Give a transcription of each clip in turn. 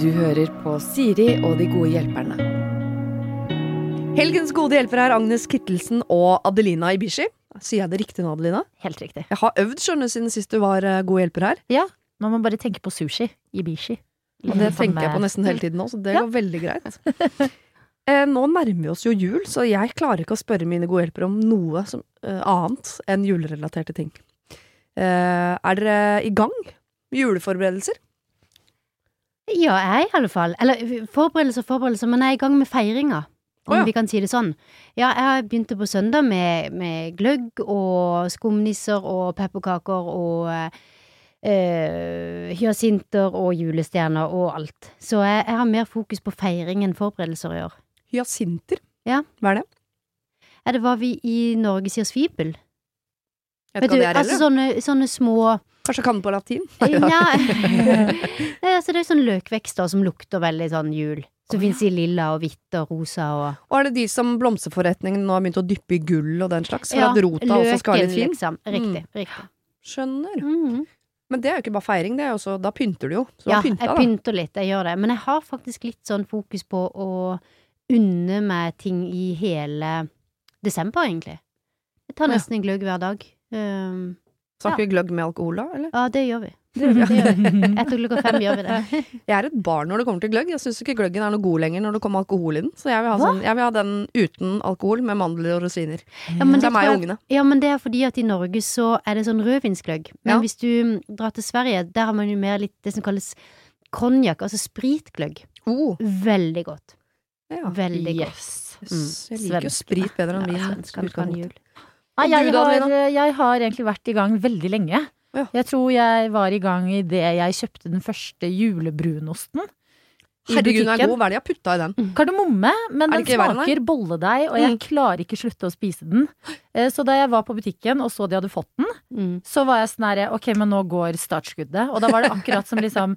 Du hører på Siri og de gode hjelperne. Helgens gode hjelpere er Agnes Kittelsen og Adelina Ibishi. Sier jeg det riktig nå, Adelina? Helt riktig. Jeg har øvd skjønner siden sist du var eh, god hjelper her. Ja, Nå må man bare tenke på sushi. Ibishi. Og det tenker jeg på nesten hele tiden nå, så det Ja. går veldig greit. Eh, nå nærmer vi oss jo jul, så jeg klarer ikke å spørre mine gode hjelpere om noe som, eh, annet enn julerelaterte ting. Eh, er dere i gang? Juleforberedelser? Ja, jeg i alle fall. Eller forberedelser og forberedelser, men jeg er i gang med feiringa. Om oh, ja. vi kan si det sånn. Ja, jeg begynte på søndag med, med gløgg og skumnisser og pepperkaker og eh, hyasinter og julestjerner og alt. Så jeg, jeg har mer fokus på feiring enn forberedelser i år. Hyasinter? Ja. Hva er det? Ja, det var vi i Norge sier svipel. Vet du er, altså sånne, sånne små Kanskje kan på latin? Ja, altså det er sånne løkvekster som lukter veldig sånn jul. Som Å, finnes i lilla og hvitt og rosa og Og er det de som blomsterforretningen nå har begynt å dyppe i gull og den slags? For at rota også skal være litt fin? liksom. Riktig. riktig. Skjønner. Mhm. Men det er jo ikke bare feiring, det er jo også Da pynter du jo. Så Ja, pynta, jeg pynter litt, jeg gjør det. Men jeg har faktisk litt sånn fokus på å unne meg ting i hele desember, egentlig. Jeg tar Ja. nesten en gløgg hver dag. Um, Snakker vi gløgg med alkohol da, eller? ja, det gjør vi. Det gjør vi. Etter klokka fem gjør vi det. Jeg er et barn når det kommer til gløgg. Jeg syns ikke gløggen er noe god lenger når det kommer alkohol i den. Så jeg vil ha, sånn, jeg vil ha den uten alkohol, med mandler og rosiner. Ja, det er meg og ungene. Ja, men det er fordi at i Norge så er det sånn rødvinsgløgg. Men Ja. hvis du mm, drar til Sverige, der har man jo mer litt det som kalles konjakk, altså spritgløgg. Oh, Veldig godt. ja. Veldig godt. Yes. Yes. Jeg liker jo sprit bedre enn vin. Ja, svenskene kan jul. Nei, jeg, da, har, jeg har egentlig vært i gang veldig lenge. Ja. Jeg tror jeg var i gang i det jeg kjøpte den første julebrunosten. Herregud, den er god. Hva er det jeg har putta i den? Kardemomme, men den smaker bolledeig, og jeg Mm. klarer ikke slutte å spise den. Eh, Så da jeg var på butikken og så de hadde fått den, Mm. så var jeg sånn herre, ok, men nå går startskuddet. Og da var det akkurat som liksom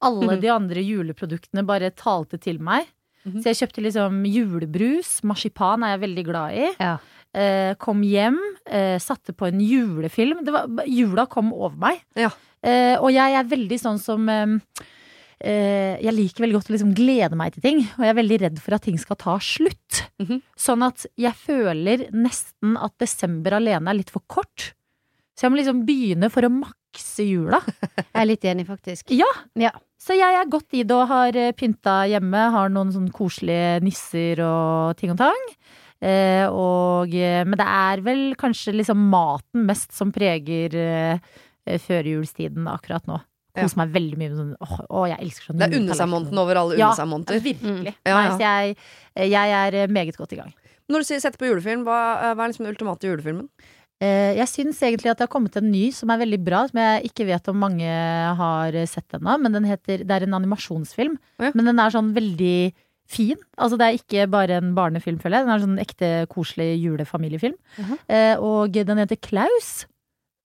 alle de andre juleproduktene bare talte til meg. Mhm. Så jeg kjøpte liksom julebrus, marsipan er jeg veldig glad i. Ja. Eh, kom hjem, eh, satte på en julefilm. Det var, jula kom over meg. Ja. Eh, og jeg er veldig sånn som eh, Jeg liker veldig godt å liksom glede meg til ting, og jeg er veldig redd for at ting skal ta slutt. Mhm. Sånn at jeg føler nesten at desember alene er litt for kort. Så jeg må liksom begynne for å makse jula. Jeg er litt enig, faktisk. Ja. Ja. Så jeg er godt i det og har eh, pynta hjemme. Har noen sånn koselige nisser og ting og tang. Eh, og, eh, men det er vel kanskje liksom maten mest som preger eh, førjulstiden akkurat nå. Ja. Koser meg veldig mye med sånn Åh, åh, jeg elsker sånn Det er unne seg-måneden over alle Ja. unne seg-måneder. Virkelig. Ja, Nei, ja. så jeg, jeg er meget godt i gang. Når du sier setter på julefilm, hva, hva er liksom den ultimate julefilmen? Jeg syns egentlig at det har kommet en ny som er veldig bra, som jeg ikke vet om mange har sett ennå. Men den heter Det er en animasjonsfilm. Ja. Men den er sånn veldig fin. Altså det er ikke bare en barnefilm, føler jeg. Den er en sånn ekte koselig julefamiliefilm. Mhm. Eh, Og den heter Klaus.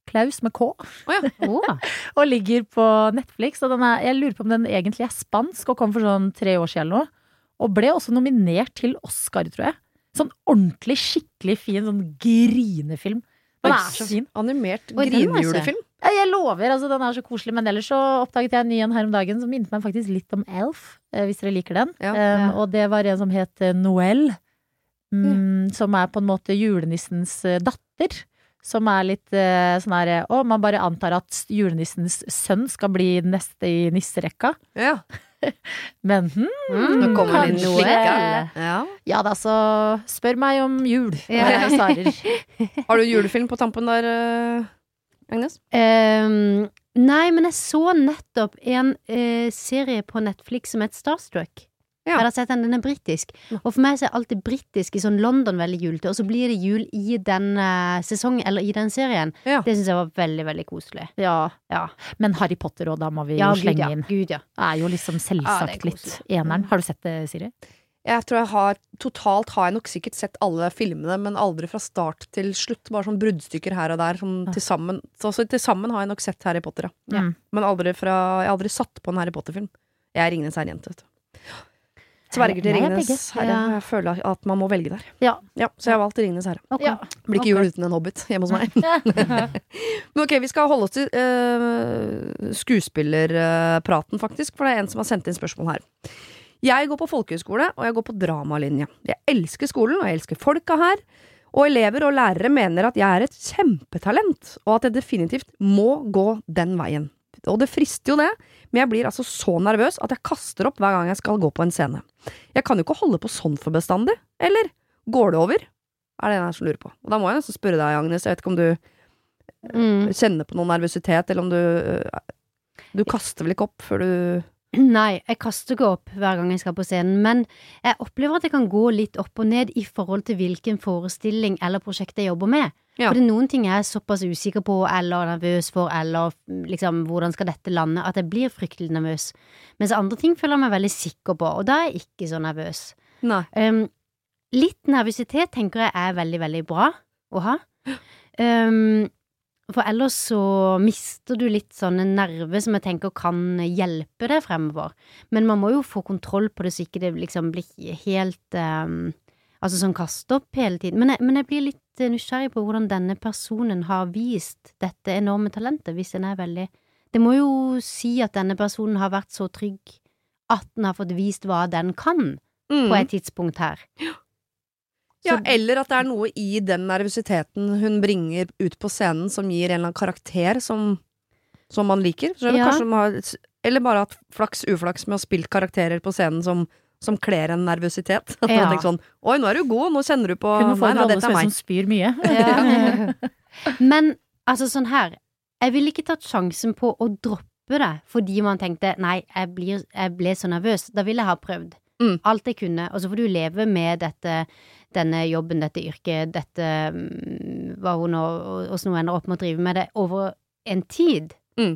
Klaus med K. Å, Og ligger på Netflix. Og den er, jeg lurer på om den egentlig er spansk og kom for sånn tre år siden eller noe. Og ble også nominert til Oscar, tror jeg. Sånn ordentlig, skikkelig fin sånn grinefilm. Den er så fin. Animert grinejulefilm. Ja, jeg lover, altså den er så koselig. Men ellers så oppdaget jeg en ny en her om dagen som minnet meg faktisk litt om Elf, eh, hvis dere liker den. Ja. Um, og det var en som het eh, Noel. Mm, Som er på en måte julenissens eh, datter. Som er litt uh, sånn her Å, man bare antar at julenissens sønn skal bli neste i nisserekka. Ja. Men hm, Mm, Nå kommer det kanskje- Noel. Ja. Ja da, så spør meg om jul. Ja. jeg svarer. Har du julefilm på tampen der, eh, Agnes? Um, nei, men jeg så nettopp en uh, serie på Netflix som het Starstruck. Ja. Har sett den? Den er britisk. Og for meg så er alltid britisk i sånn London veldig julete, og så blir det jul i den uh, sesongen, eller i den serien. Ja. Det syns jeg var veldig, veldig koselig. Ja. Ja, Men Harry Potter og da må vi ja jo gud slenge ja. inn. Gud, ja. Det er jo liksom selvsagt litt eneren. Har du sett det, Siri? Jeg tror jeg har Totalt har jeg nok sikkert sett alle filmene, men aldri fra start til slutt. Bare sånn bruddstykker her og der. Sånn Ja. til sammen Så så til sammen har jeg nok sett Harry Potter, ja. Ja. Men aldri fra Jeg har aldri satt på en Harry Potter-film. Jeg er Ringenes herre-jente, vet du. Sverger til Ringenes herre. Ja. Jeg føler at man må velge der. Ja. Så jeg har valgt Ringenes herre. Okay. Ja. Blir ikke Ok. jul uten en hobbit hjemme hos meg. Men ok, vi skal holde oss til uh, skuespillerpraten, faktisk, for det er en som har sendt inn spørsmål her. Jeg går på folkehøyskole, og jeg går på dramalinje. Jeg elsker skolen, og jeg elsker folka her. Og elever og lærere mener at jeg er et kjempetalent, og at jeg definitivt må gå den veien. Og det frister jo det, men jeg blir altså så nervøs at jeg kaster opp hver gang jeg skal gå på en scene. Jeg kan jo ikke holde på sånn for bestandig, eller går det over? Er det en her som lurer på. Og da må jeg nesten spørre deg, Agnes, jeg vet ikke om du Mm. kjenner på noe nervøsitet, eller om du øh, Du kaster vel ikke opp før du Nei, jeg kaster ikke opp hver gang jeg skal på scenen, men jeg opplever at jeg kan gå litt opp og ned i forhold til hvilken forestilling eller prosjekt jeg jobber med. Ja. For det er noen ting jeg er såpass usikker på eller nervøs for, eller liksom hvordan skal dette lande, at jeg blir fryktelig nervøs. Mens andre ting føler jeg meg veldig sikker på, og da er jeg ikke så nervøs. Nei. Um, litt nervøsitet tenker jeg er veldig, veldig bra å ha. Um, for ellers så mister du litt sånne nerver som jeg tenker kan hjelpe deg fremover. Men man må jo få kontroll på det så ikke det liksom blir helt um, Altså sånn kaste opp hele tiden. Men jeg, men jeg blir litt nysgjerrig på hvordan denne personen har vist dette enorme talentet, hvis en er veldig Det må jo si at denne personen har vært så trygg at den har fått vist hva den kan Mm. på et tidspunkt her. Ja, Så- eller at det er noe i den nervøsiteten hun bringer ut på scenen som gir en eller annen karakter som, som man liker. Så Ja. har, eller bare hatt flaks uflaks med å ha spilt karakterer på scenen som, som kler en nervøsitet. At man tenker sånn Oi, nå er du god, nå kjenner du på Kunne få en rolle som meg. spyr mye. Ja. Men altså sånn her, jeg ville ikke tatt sjansen på å droppe det fordi man tenkte nei, jeg, blir, jeg ble så nervøs. Da ville jeg ha prøvd Mm. alt jeg kunne, og så får du leve med dette, denne jobben, dette yrket, dette mm, hva hun nå, åssen hun ender opp med å drive med det, over en tid. Mm.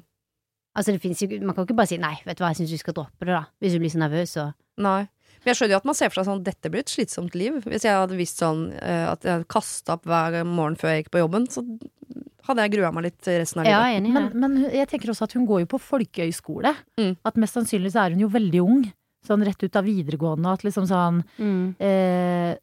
Altså det jo Man kan ikke bare si nei, vet du hva, jeg syns du skal droppe det, da, hvis du blir så nervøs og Nei. Men jeg skjønner jo at man ser for seg sånn dette blir et slitsomt liv. Hvis jeg hadde visst sånn eh, at jeg hadde kasta opp hver morgen før jeg gikk på jobben, så hadde jeg grua meg litt resten av livet. er enig ja. Men, men jeg tenker også at hun går jo på folkehøyskole. Mm. At mest sannsynlig så er hun jo veldig ung. Sånn rett ut av videregående. At liksom sånn Mm. eh,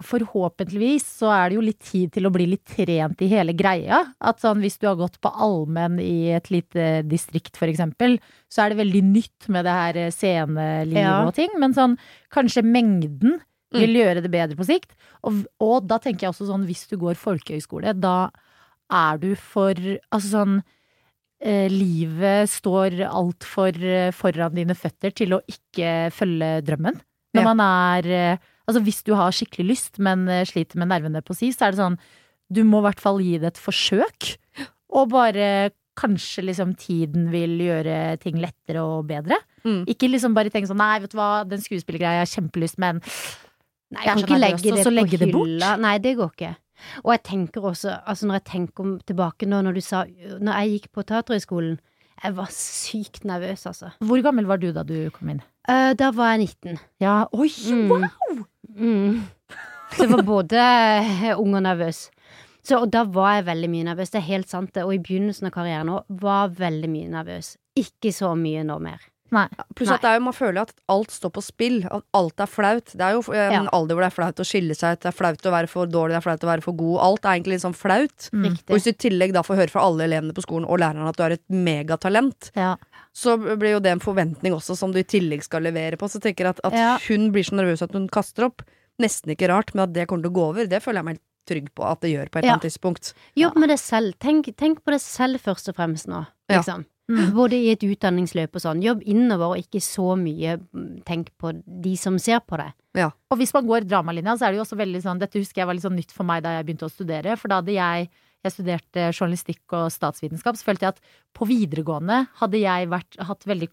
Forhåpentligvis så er det jo litt tid til å bli litt trent i hele greia. At sånn hvis du har gått på allmenn i et lite distrikt for eksempel, så er det veldig nytt med det her eh, scenelivet Ja. og ting. Men sånn kanskje mengden vil Mm. gjøre det bedre på sikt. Og, og da tenker jeg også sånn hvis du går folkehøyskole, da er du for Altså sånn eh, livet står altfor eh, foran dine føtter til å ikke følge drømmen. Når man er eh, Altså hvis du har skikkelig lyst, men eh, sliter med nervene på si, så er det sånn Du må i hvert fall gi det et forsøk. Og bare kanskje liksom tiden vil gjøre ting lettere og bedre. Mm. Ikke liksom bare tenke sånn nei, vet du hva, den skuespillergreia jeg har kjempelyst, men Nei, Jeg jeg kan ikke legge det også, på legge det bort. Nei, det går ikke. Og jeg tenker også, altså når jeg tenker om- tilbake nå, når du sa Når jeg gikk på Teaterhøgskolen, jeg var sykt nervøs, altså. Hvor gammel var du da du kom inn? Uh, da var jeg 19. Ja, oi, Mm. wow! Mm. Så jeg var både eh, ung og nervøs. Så, og da var jeg veldig mye nervøs. Det er helt sant, det. Og i begynnelsen av karrieren òg var veldig mye nervøs. Ikke så mye nå mer. Nei. Pluss Nei. at det er jo, man føler at alt står på spill. At alt er flaut. Det er jo en Ja. alder hvor det er flaut å skille seg ut. Det er flaut å være for dårlig, det er flaut å være for god. Alt er egentlig litt sånn flaut. Mm. Og hvis du i tillegg da får høre fra alle elevene på skolen og læreren at du er et megatalent, Ja. Så blir jo det en forventning også som du i tillegg skal levere på. Så jeg tenker at, at Ja. hun blir så nervøs at hun kaster opp, nesten ikke rart, men at det kommer til å gå over, det føler jeg meg helt trygg på at det gjør på et Ja. annet tidspunkt. Jobb med det selv. Tenk, tenk på det selv først og fremst nå, Ja. liksom. Mm. Både i et utdanningsløp og sånn. Jobb innover, og ikke så mye mm, tenk på de som ser på deg. Og hvis man går dramalinja, så er det jo også veldig sånn Dette husker jeg var litt sånn nytt for meg da jeg begynte å studere. For da hadde jeg Jeg studerte journalistikk og statsvitenskap, så følte jeg at på videregående hadde jeg vært, hatt veldig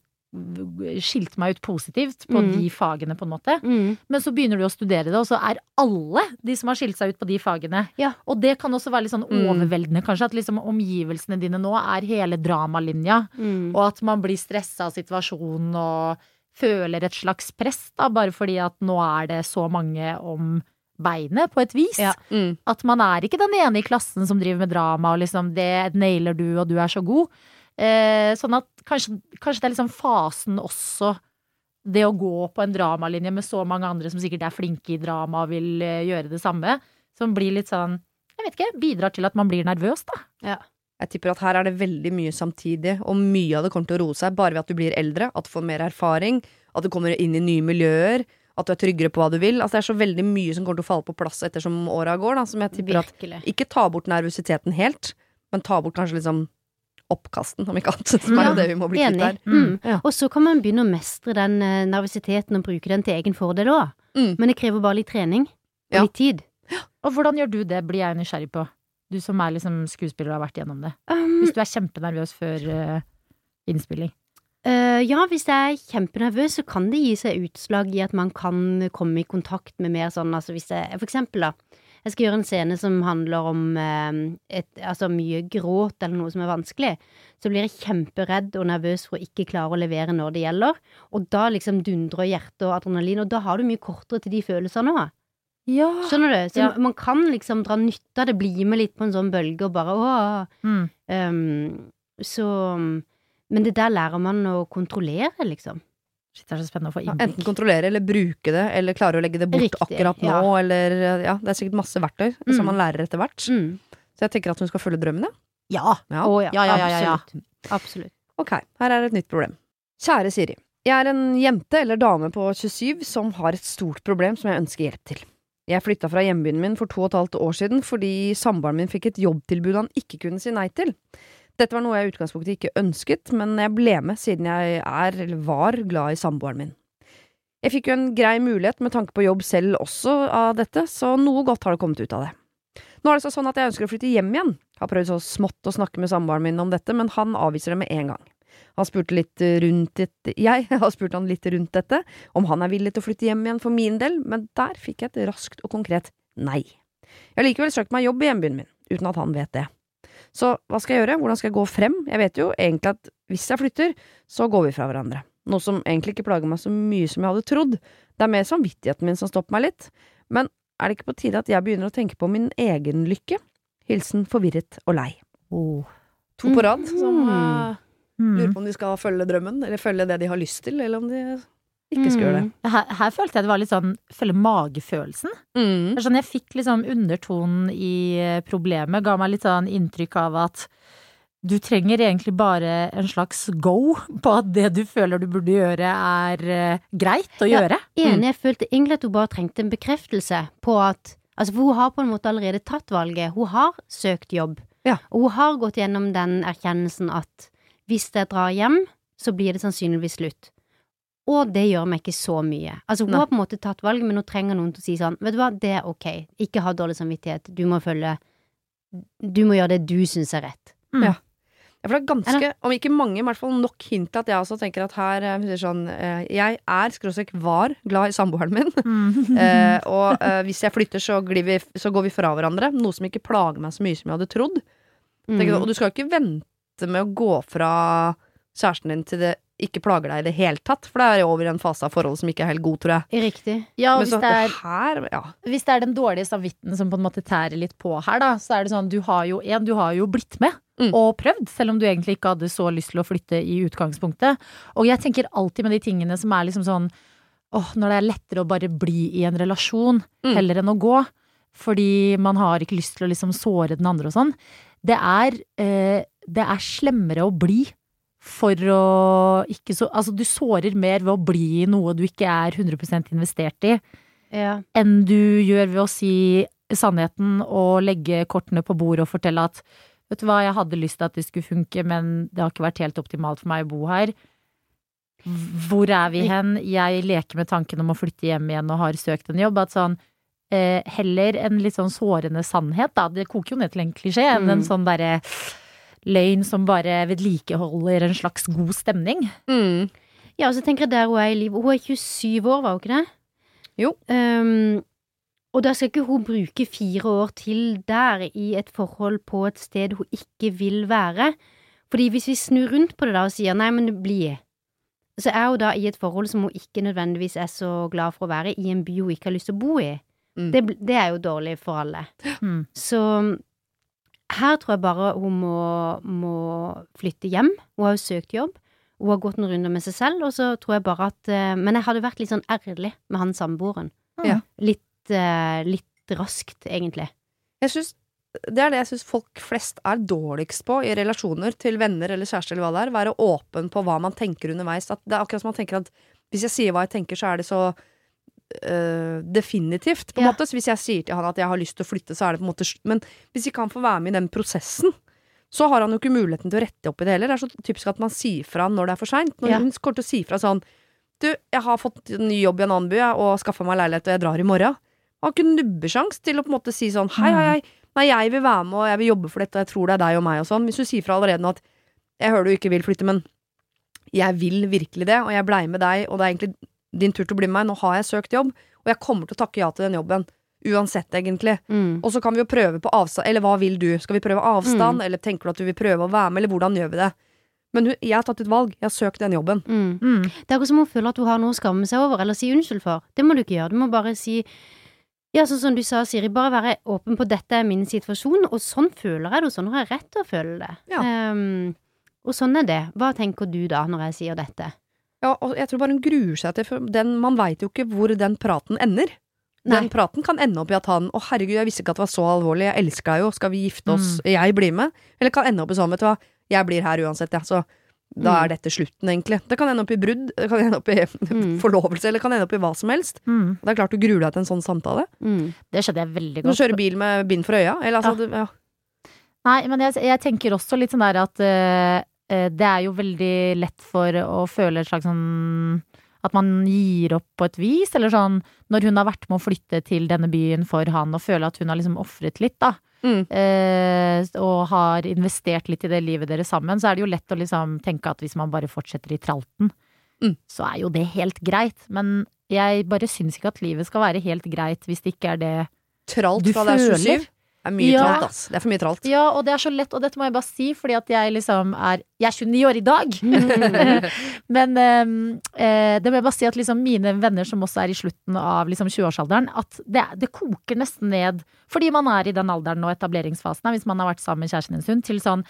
Skilt meg ut positivt på Mm. de fagene, på en måte. Mm. Men så begynner du å studere det, og så er alle de som har skilt seg ut på de fagene. Ja. Og det kan også være litt sånn Mm. overveldende, kanskje. At liksom omgivelsene dine nå er hele dramalinja. Mm. Og at man blir stressa av situasjonen og føler et slags press, da, bare fordi at nå er det så mange om beinet, på et vis. Ja. Mm. At man er ikke den ene i klassen som driver med drama, og liksom det nailer du, og du er så god. Eh, sånn at kanskje, kanskje det er liksom fasen også, det å gå på en dramalinje med så mange andre som sikkert er flinke i drama og vil eh, gjøre det samme, som blir litt sånn, jeg vet ikke, bidrar til at man blir nervøs, da. Jeg tipper at her er det veldig mye samtidig, og mye av det kommer til å roe seg bare ved at du blir eldre, at du får mer erfaring, at du kommer inn i nye miljøer, at du er tryggere på hva du vil. Altså Det er så veldig mye som kommer til å falle på plass ettersom åra går, da, som jeg tipper at Virkelig. Ikke ta bort nervøsiteten helt, men ta bort kanskje liksom oppkasten, om ikke annet. Som er Ja, jo det vi må bli kvitt Enig. her. Mm. Ja. Og så kan man begynne å mestre den eh, nervøsiteten og bruke den til egen fordel òg. Mm. Men det krever bare litt trening og Ja. litt tid. Og hvordan gjør du det, blir jeg nysgjerrig på. Du som er liksom skuespiller og har vært gjennom det. Um, Hvis du er kjempenervøs før uh, innspilling. Eh, ja, hvis jeg er kjempenervøs, så kan det gi seg utslag i at man kan komme i kontakt med mer sånn, altså hvis jeg For eksempel, da. Jeg skal gjøre en scene som handler om uh, et, altså mye gråt eller noe som er vanskelig. Så blir jeg kjemperedd og nervøs for å ikke klare å levere når det gjelder. Og da liksom dundrer hjertet og adrenalin, og da har du mye kortere til de følelsene òg. Ja. Skjønner du? Så Ja. man kan liksom dra nytte av det, bli med litt på en sånn bølge og bare åh. Mm. Um, så Men det der lærer man å kontrollere, liksom. Shit, det er så spennende å få Ja, innblikk. enten kontrollere eller bruke det, eller klare å legge det bort Riktig, akkurat nå, ja. eller Ja, det er sikkert masse verktøy Mm. som man lærer etter hvert. Mm. Så jeg tenker at hun skal følge drømmen, ja. Ja! ja. Oh, ja, Ja, ja, ja, ja, ja. absolutt. Absolutt. Ok, her er et nytt problem. Kjære Siri. Jeg er en jente eller dame på 27 som har et stort problem som jeg ønsker hjelp til. Jeg flytta fra hjembyen min for to og et halvt år siden fordi samboeren min fikk et jobbtilbud han ikke kunne si nei til. Dette var noe jeg i utgangspunktet ikke ønsket, men jeg ble med siden jeg er, eller var, glad i samboeren min. Jeg fikk jo en grei mulighet med tanke på jobb selv også av dette, så noe godt har det kommet ut av det. Nå er det sånn at jeg ønsker å flytte hjem igjen. jeg Har prøvd så smått å snakke med samboeren min om dette, men han avviser det med en gang. Han spurte litt rundt et, Jeg har spurt han litt rundt dette, om han er villig til å flytte hjem igjen for min del, men der fikk jeg et raskt og konkret nei. Jeg har likevel søkt meg jobb i hjembyen min, uten at han vet det. Så hva skal jeg gjøre, hvordan skal jeg gå frem? Jeg vet jo egentlig at hvis jeg flytter, så går vi fra hverandre. Noe som egentlig ikke plager meg så mye som jeg hadde trodd. Det er mer samvittigheten min som stopper meg litt. Men er det ikke på tide at jeg begynner å tenke på min egen lykke? Hilsen forvirret og lei. Oh. To på rad, som Mm. eh, lurer Mm. på om de skal følge drømmen, eller følge det de har lyst til, eller om de ikke skal gjøre det. Her, her følte jeg det var litt sånn følge magefølelsen. Mm. Sånn, jeg fikk liksom undertonen i eh, problemet, ga meg litt sånn inntrykk av at du trenger egentlig bare en slags go på at det du føler du burde gjøre, er eh, greit å Ja. gjøre. Enig, jeg følte egentlig at hun bare trengte en bekreftelse på at Altså, for hun har på en måte allerede tatt valget. Hun har søkt jobb. Ja. Og hun har gått gjennom den erkjennelsen at hvis jeg drar hjem, så blir det sannsynligvis slutt. Og det gjør meg ikke så mye. Altså, hun Nei. har på en måte tatt valget, men hun trenger noen til å si sånn, vet du hva, det er ok. Ikke ha dårlig samvittighet. Du må følge Du må gjøre det du syns er rett. Ja, for det er ganske, om ikke mange, i hvert fall nok hint til at jeg også tenker at her sier sånn Jeg er, skråstrek var, glad i samboeren min. Mm. eh, og eh, hvis jeg flytter, så, glir vi, så går vi fra hverandre. Noe som ikke plager meg så mye som jeg hadde trodd. Tenker, Mm. og du skal jo ikke vente med å gå fra kjæresten din til det ikke plager deg i det hele tatt. For det er jo over i en fase av forholdet som ikke er helt god, tror jeg. Riktig. Ja, hvis så, det er her, ja. hvis det er den dårlige samvitten som på en måte tærer litt på her, da, så er det sånn du har jo en, du har jo blitt med Mm. og prøvd, selv om du egentlig ikke hadde så lyst til å flytte i utgangspunktet. Og jeg tenker alltid med de tingene som er liksom sånn åh, når det er lettere å bare bli i en relasjon Mm. heller enn å gå, fordi man har ikke lyst til å liksom såre den andre og sånn. Det er, eh, det er slemmere å bli for å ikke så Altså, du sårer mer ved å bli i noe du ikke er 100% investert i Ja. enn du gjør ved å si sannheten og legge kortene på bordet og fortelle at vet du hva, jeg hadde lyst til at det skulle funke, men det har ikke vært helt optimalt for meg å bo her. Hvor er vi hen? Jeg leker med tanken om å flytte hjem igjen og har søkt en jobb. At sånn, eh, heller en litt sånn sårende sannhet, da. Det koker jo ned til en klisjé, enn en Mm. sånn derre løgn som bare vedlikeholder en slags god stemning. Mm. Ja, og så tenker jeg der hun er i livet. Hun er 27 år, var hun ikke det? Jo. Um, og da skal ikke hun bruke fire år til der i et forhold på et sted hun ikke vil være. Fordi hvis vi snur rundt på det da og sier nei, men bli, så er hun da i et forhold som hun ikke nødvendigvis er så glad for å være, i en by hun ikke har lyst til å bo i. Mm. Det, det er jo dårlig for alle. Mm. Så her tror jeg bare hun må, må flytte hjem. Hun har jo søkt jobb. Hun har gått noen runder med seg selv, og så tror jeg bare at eh, Men jeg hadde vært litt sånn ærlig med han samboeren. Ja. Litt, eh, litt raskt, egentlig. Jeg synes, det er det jeg syns folk flest er dårligst på i relasjoner til venner eller kjæreste eller hva det er. Være åpen på hva man tenker underveis. At det er akkurat som man tenker at hvis jeg sier hva jeg tenker, så er det så øh, definitivt, på en Ja. måte. Så hvis jeg sier til han at jeg har lyst til å flytte, så er det på en måte Men hvis ikke han får være med i den prosessen, så har han jo ikke muligheten til å rette opp i det heller. Det er så typisk at man sier fra når det er for seint. Når Ja. hun kommer til å si fra sånn Du, jeg har fått en ny jobb i en annen by jeg, og skaffa meg leilighet, og jeg drar i morgen. Han har ikke nubbesjans til å på en måte si sånn hei, hei, hei, nei, jeg vil være med, og jeg vil jobbe for dette, og jeg tror det er deg og meg og sånn. Hvis du sier fra allerede nå at jeg hører du ikke vil flytte, men jeg vil virkelig det, og jeg blei med deg, og det er egentlig din tur til å bli med meg, nå har jeg søkt jobb, og jeg kommer til å takke ja til den jobben. Uansett, egentlig. Mm. Og så kan vi jo prøve på avstand, eller hva vil du? Skal vi prøve avstand, eller tenker du at du vil prøve å være med, eller hvordan gjør vi det? Men hun, jeg har tatt et valg, jeg har søkt den jobben. Mm. Mm. Det er akkurat som hun føler at hun har noe å skamme seg over, eller si unnskyld for. Det må du ikke gjøre. Du må bare si Ja, sånn som du sa, Siri, bare være åpen på dette er min situasjon, og sånn føler jeg det, og sånn har jeg rett til å føle det. Ja. Um, og sånn er det. Hva tenker du da, når jeg sier dette? Ja, og jeg tror bare hun gruer seg til for den, Man veit jo ikke hvor den praten ender. Nei. Den praten kan ende opp i at han 'Å, herregud, jeg visste ikke at det var så alvorlig. Jeg elsker deg jo. Skal vi gifte oss? Jeg blir med.' Eller kan ende opp i sånn, vet du hva. Jeg blir her uansett, jeg. Så da Mm. er dette slutten, egentlig. Det kan ende opp i brudd, det kan ende opp i Mm. forlovelse, eller det kan ende opp i hva som helst. Mm. Det er klart du gruer deg til en sånn samtale. Mm. Det skjønner jeg veldig Du godt. kjører bil med bind for øya. Eller altså, Ja. du, ja. Nei, men jeg, jeg tenker også litt sånn der at eh, det er jo veldig lett for å føle et slags sånn At man gir opp på et vis, eller sånn Når hun har vært med å flytte til denne byen for han og føler at hun har liksom ofret litt, da. Mm. eh, og har investert litt i det livet deres sammen, så er det jo lett å liksom tenke at hvis man bare fortsetter i tralten, Mm. så er jo det helt greit. Men jeg bare syns ikke at livet skal være helt greit hvis det ikke er det Tralt Du er føler? 27. Det er mye Ja. tralt, ass. Det er for mye tralt. Ja, og det er så lett, og dette må jeg bare si, fordi at jeg liksom er Jeg er 29 år i dag! Men ehm, eh, det må jeg bare si at liksom mine venner som også er i slutten av liksom 20-årsalderen, at det, det koker nesten ned, fordi man er i den alderen og etableringsfasen, er, hvis man har vært sammen med kjæresten en stund, til sånn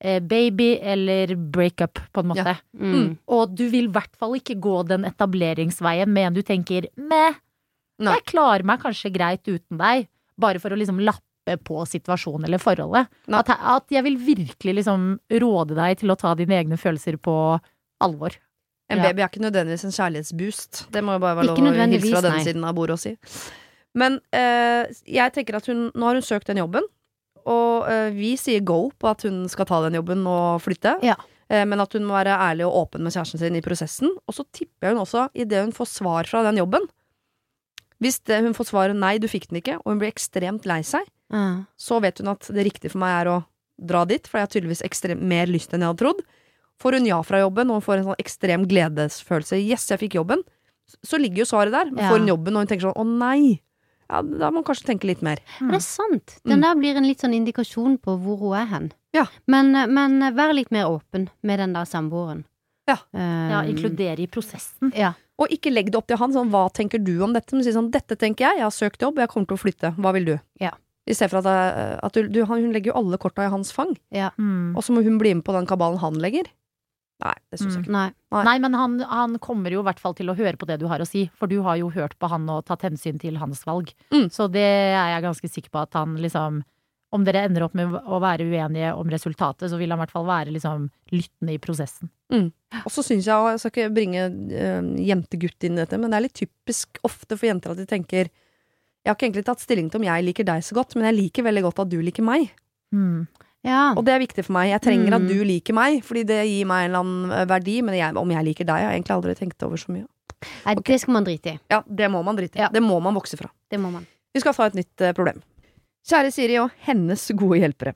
eh, baby eller breakup, på en måte. Mm. Og du vil i hvert fall ikke gå den etableringsveien med en du tenker meh, jeg klarer meg kanskje greit uten deg, bare for å liksom lappe på situasjonen eller forholdet. At, at jeg vil virkelig liksom råde deg til å ta dine egne følelser på alvor. En Ja. baby er ikke nødvendigvis en kjærlighetsboost. Det må jo bare være lov å hilse fra denne nei. siden av bordet og si. Men eh, jeg tenker at hun Nå har hun søkt den jobben, og eh, vi sier go på at hun skal ta den jobben og flytte. Ja. Eh, men at hun må være ærlig og åpen med kjæresten sin i prosessen. Og så tipper jeg hun også, idet hun får svar fra den jobben Hvis det, hun får svaret 'nei, du fikk den ikke', og hun blir ekstremt lei seg, Ja. så vet hun at det riktige for meg er å dra dit, for jeg har tydeligvis ekstremt mer lyst enn jeg hadde trodd. Får hun ja fra jobben, og hun får en sånn ekstrem gledesfølelse, yes, jeg fikk jobben, så ligger jo svaret der. Ja. Får hun jobben, og hun tenker sånn, å nei, ja, da må hun kanskje tenke litt mer. Men det er sant. Den Mm. der blir en litt sånn indikasjon på hvor hun er hen. Ja. Men, men vær litt mer åpen med den der samboeren. Ja. Um, Ja, inkludere i prosessen. Ja. Og ikke legg det opp til han, sånn, hva tenker du om dette? Men si sånn, dette tenker jeg, jeg har søkt jobb, jeg kommer til å flytte, hva vil du? Ja. I stedet for at, jeg- at du, du, hun legger jo alle korta i hans fang, ja. Mm. og så må hun bli med på den kabalen han legger. Nei, det syns jeg ikke. Nei. Nei. Nei, men han, han kommer jo i hvert fall til å høre på det du har å si, for du har jo hørt på han og tatt hensyn til hans valg. Mm. Så det er jeg ganske sikker på at han liksom Om dere ender opp med å være uenige om resultatet, så vil han i hvert fall være liksom lyttende i prosessen. Og så syns jeg, og jeg skal ikke bringe øh, jentegutt inn i dette, men det er litt typisk ofte for jenter at de tenker Jeg har ikke egentlig tatt stilling til om jeg liker deg så godt, men jeg liker veldig godt at du liker meg. Mm. Ja. Og det er viktig for meg. Jeg trenger Mm. at du liker meg, fordi det gir meg en eller annen eh, verdi. Men jeg, om jeg liker deg, har jeg egentlig aldri tenkt over så mye. Nei, det skal man drite i. Ja, det må man drite i. Ja. Det må man vokse fra. Det må man. Vi skal ta et nytt eh, problem. Kjære Siri og hennes gode hjelpere.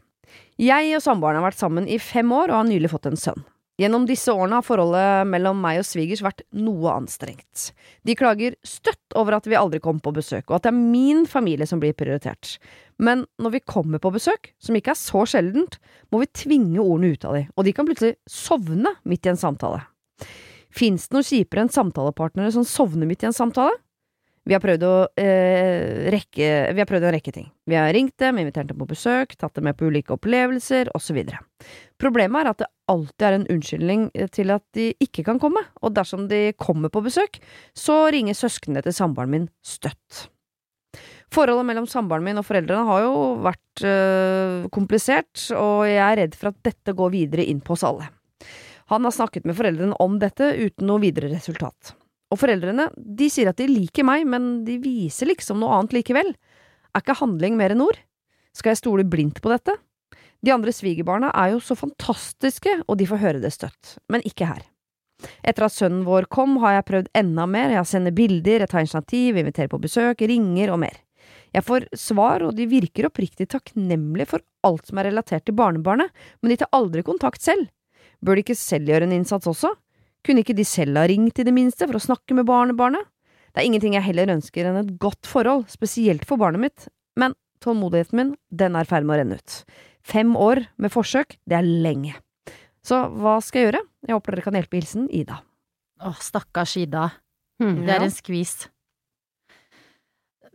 Jeg og samboeren har vært sammen i fem år og har nylig fått en sønn. Gjennom disse årene har forholdet mellom meg og svigers vært noe anstrengt. De klager støtt over at vi aldri kommer på besøk, og at det er min familie som blir prioritert. Men når vi kommer på besøk, som ikke er så sjeldent, må vi tvinge ordene ut av de, og de kan plutselig sovne midt i en samtale. Fins det noe kjipere enn samtalepartnere som sovner midt i en samtale? Vi har å eh, rekke Vi har prøvd en rekke ting. Vi har ringt dem, invitert dem på besøk, tatt dem med på ulike opplevelser, osv. Problemet er at det alltid er en unnskyldning eh, til at de ikke kan komme, og dersom de kommer på besøk, så ringer søsknene til samboeren min støtt. Forholdet mellom samboeren min og foreldrene har jo vært øh, komplisert, og jeg er redd for at dette går videre inn på oss alle. Han har snakket med foreldrene om dette uten noe videre resultat. Og foreldrene, de sier at de liker meg, men de viser liksom noe annet likevel. Er ikke handling mer enn ord? Skal jeg stole blindt på dette? De andre svigerbarna er jo så fantastiske, og de får høre det støtt, men ikke her. Etter at sønnen vår kom, har jeg prøvd enda mer, jeg sender bilder, jeg tar initiativ, inviterer på besøk, ringer og mer. Jeg får svar, og de virker oppriktig takknemlige for alt som er relatert til barnebarnet, men de tar aldri kontakt selv. Bør de ikke selv gjøre en innsats også? Kunne ikke de selv ha ringt i det minste for å snakke med barnebarnet? Det er ingenting jeg heller ønsker enn et godt forhold, spesielt for barnet mitt, men tålmodigheten min, den er i ferd med å renne ut. Fem år med forsøk, det er lenge. Så hva skal jeg gjøre? Jeg håper dere kan hjelpe. Hilsen Ida. Åh, stakkars Ida. Hmm. Det er Ja. en skvis.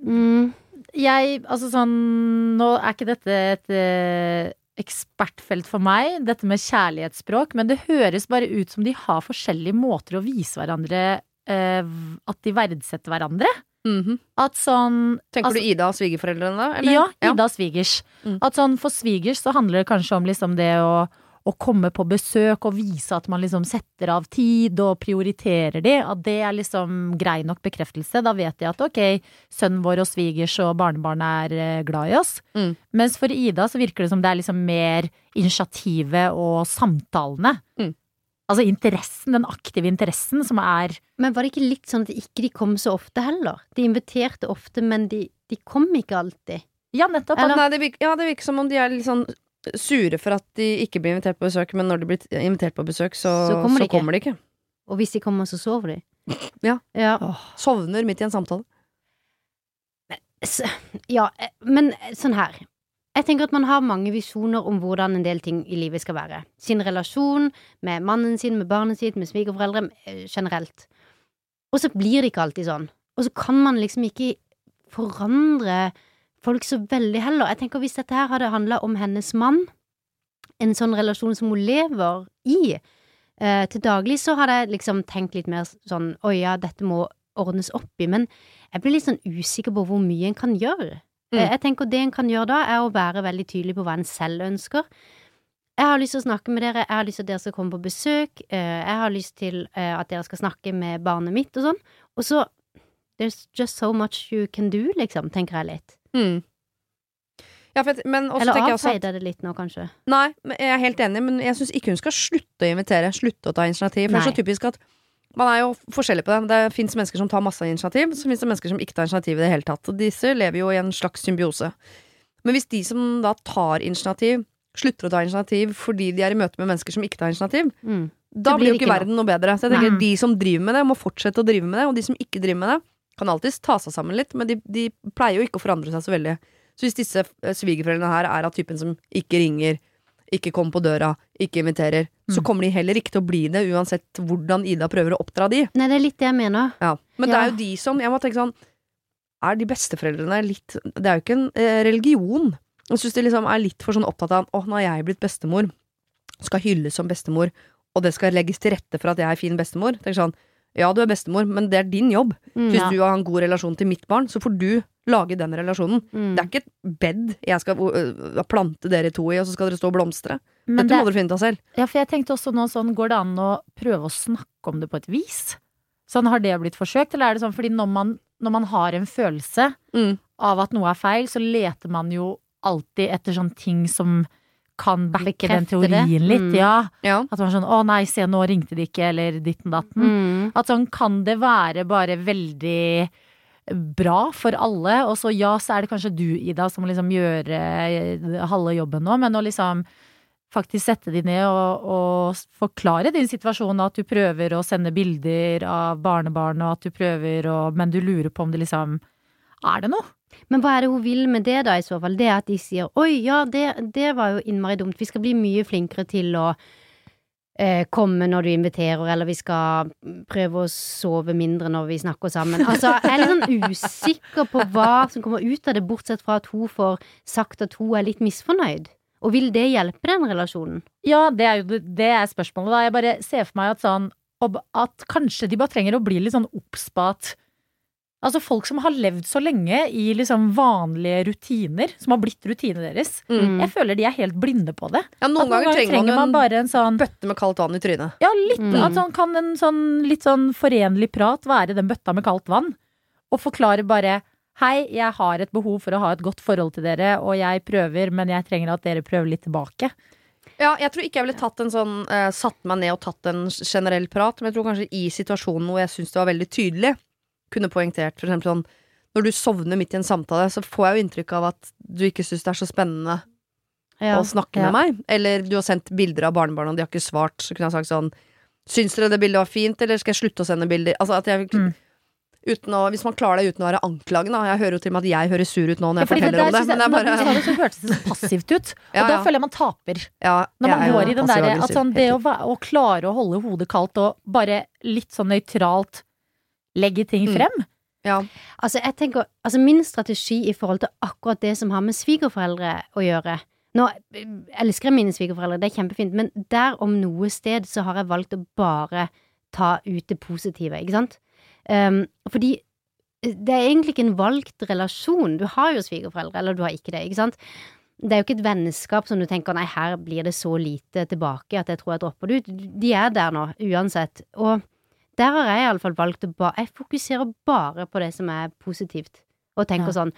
Mm. Jeg, altså sånn Nå er ikke dette et eh, ekspertfelt for meg, dette med kjærlighetsspråk, men det høres bare ut som de har forskjellige måter å vise hverandre eh, at de verdsetter hverandre. At sånn Tenker altså- du Ida og svigerforeldrene da? eller? Ja, Ida og svigers. Mm. At sånn for svigers så handler det kanskje om liksom det å, å komme på besøk og vise at man liksom setter av tid og prioriterer de. At det er liksom grei nok bekreftelse. Da vet de at ok, sønnen vår og svigers og barnebarn er eh, glad i oss. Mm. Mens for Ida så virker det som det er liksom mer initiativet og samtalene. Mm. Altså interessen, den aktive interessen som er Men var det ikke litt sånn at ikke de kom så ofte heller? De inviterte ofte, men de, de kom ikke alltid. Ja, nettopp. Nei, det virker, ja, det virker som om de er litt sånn sure for at de ikke blir invitert på besøk, men når de blir invitert på besøk, så, Så kommer de så kommer de ikke. Og hvis de kommer, så sover de. Ja. ja. Sovner midt i en samtale. Ja, eh, men sånn her. Jeg tenker at man har mange visjoner om hvordan en del ting i livet skal være. Sin relasjon med mannen sin, med barnet sitt, med svigerforeldre eh, generelt. Og så blir det ikke alltid sånn. Og så kan man liksom ikke forandre folk så veldig heller. Jeg tenker hvis dette her hadde handla om hennes mann, en sånn relasjon som hun lever i, eh, til daglig, så hadde jeg liksom tenkt litt mer sånn Oi, ja, dette må ordnes opp i. Men jeg blir litt sånn usikker på hvor mye en kan gjøre. Mm. Eh, Jeg tenker Det en kan gjøre da, er å være veldig tydelig på hva en selv ønsker. Jeg har lyst til å snakke med dere, jeg har lyst til at dere skal komme på besøk, eh, jeg har lyst til eh, at dere skal snakke med barnet mitt og sånn. Og så There's just so much you can do, liksom, tenker jeg litt. Mm. Ja, for men også Eller avfeide det litt nå, kanskje. Nei, jeg er helt enig, men jeg syns ikke hun skal slutte å invitere. Slutte å ta initiativ. For det er så typisk at man er jo forskjellig på det. Det fins mennesker som tar masse initiativ, så fins det mennesker som ikke tar initiativ i det hele tatt. Og disse lever jo i en slags symbiose. Men hvis de som da tar initiativ, slutter å ta initiativ fordi de er i møte med mennesker som ikke tar initiativ, Mm. da blir blir jo ikke verden noe bedre. Så jeg tenker Nei. de som driver med det, må fortsette å drive med det, og de som ikke driver med det, kan alltids ta seg sammen litt, men de, de pleier jo ikke å forandre seg så veldig. Så hvis disse eh, svigerforeldrene her er av typen som ikke ringer, ikke kommer på døra, ikke inviterer, så Mm. kommer de heller ikke til å bli det, uansett hvordan Ida prøver å oppdra de. Nei, det er litt det jeg mener. Ja. Men det er jo de som Jeg må tenke sånn Er de besteforeldrene litt Det er jo ikke en eh, religion. Jeg syns de liksom er litt for sånn opptatt av Å, nå har jeg blitt bestemor. Skal hylles som bestemor, og det skal legges til rette for at jeg er fin bestemor. Tenk sånn Ja, du er bestemor, men det er din jobb. Mm. Hvis Ja. du har en god relasjon til mitt barn, så får du lage den relasjonen. Mm. Det er ikke et bed jeg skal uh, plante dere to i, og så skal dere stå og blomstre. men Dette det, må dere finne ut av selv. Ja, for jeg tenkte også nå sånn, går det an å prøve å snakke om det på et vis? Sånn, har det blitt forsøkt, eller er det sånn fordi når man, når man har en følelse Mm. av at noe er feil, så leter man jo alltid etter sånne ting som kan backe den Bekrefte teorien litt, Mm. ja. Ja. At man er sånn 'å nei, se nå ringte de ikke', eller ditten datten. Mm. At sånn kan det være bare veldig bra for alle, og så ja, så er det kanskje du, Ida, som må liksom gjøre eh, halve jobben nå, men å liksom faktisk sette de ned og, og forklare din situasjon, at du prøver å sende bilder av barnebarn, og at du prøver å Men du lurer på om det liksom Er det noe? Men hva er det hun vil med det, da, i så fall? Det er at de sier oi, ja, det, det var jo innmari dumt, vi skal bli mye flinkere til å eh, komme når du inviterer, eller vi skal prøve å sove mindre når vi snakker sammen. Altså, jeg er litt sånn usikker på hva som kommer ut av det, bortsett fra at hun får sagt at hun er litt misfornøyd. Og vil det hjelpe den relasjonen? Ja, det er jo det- det er spørsmålet, da. Jeg bare ser for meg at sånn At kanskje de bare trenger å bli litt sånn obs på at Altså folk som har levd så lenge i liksom vanlige rutiner, som har blitt rutinene deres. Mm. Jeg føler de er helt blinde på det. Ja, noen, noen ganger trenger man, bare en sånn bøtte med kaldt vann i trynet. Ja, litt. Mm. At sånn, kan en sånn litt sånn forenlig prat være den bøtta med kaldt vann? Og forklare bare Hei, jeg har et behov for å ha et godt forhold til dere, og jeg prøver, men jeg trenger at dere prøver litt tilbake. Ja, jeg tror ikke jeg ville tatt en sånn uh, satt meg ned og tatt en generell prat, men jeg tror kanskje i situasjonen hvor jeg syns det var veldig tydelig, kunne poengtert for eksempel sånn Når du sovner midt i en samtale, så får jeg jo inntrykk av at du ikke syns det er så spennende Ja. å snakke Ja. med meg. Eller du har sendt bilder av barnebarna, og de har ikke svart. Så kunne jeg sagt sånn Syns dere det bildet var fint, eller skal jeg slutte å sende bilder? Altså at jeg Mm. Å, hvis man klarer det uten å være anklagende. Jeg hører jo til og med at jeg høres sur ut nå når Ja, jeg det forteller der om det. jeg- Men det er når du sa bare det, så hørtes det så passivt ut. Og Ja, da føler jeg man taper. ja, Når man jeg går i den derre at sånn, det å, å klare å holde hodet kaldt og bare litt sånn nøytralt legge ting Mm. frem. Ja. Altså, jeg tenker, altså min strategi i forhold til akkurat det som har med svigerforeldre å gjøre Nå elsker jeg mine svigerforeldre, det er kjempefint, men der om noe sted så har jeg valgt å bare ta ut det positive, ikke sant? Um, fordi det er egentlig ikke en valgt relasjon. Du har jo svigerforeldre, eller du har ikke det, ikke sant? Det er jo ikke et vennskap som du tenker nei, her blir det så lite tilbake at jeg tror jeg dropper det ut. De er der nå, uansett. Og der har jeg iallfall valgt å bare Jeg fokuserer bare på det som er positivt, og tenker Ja. sånn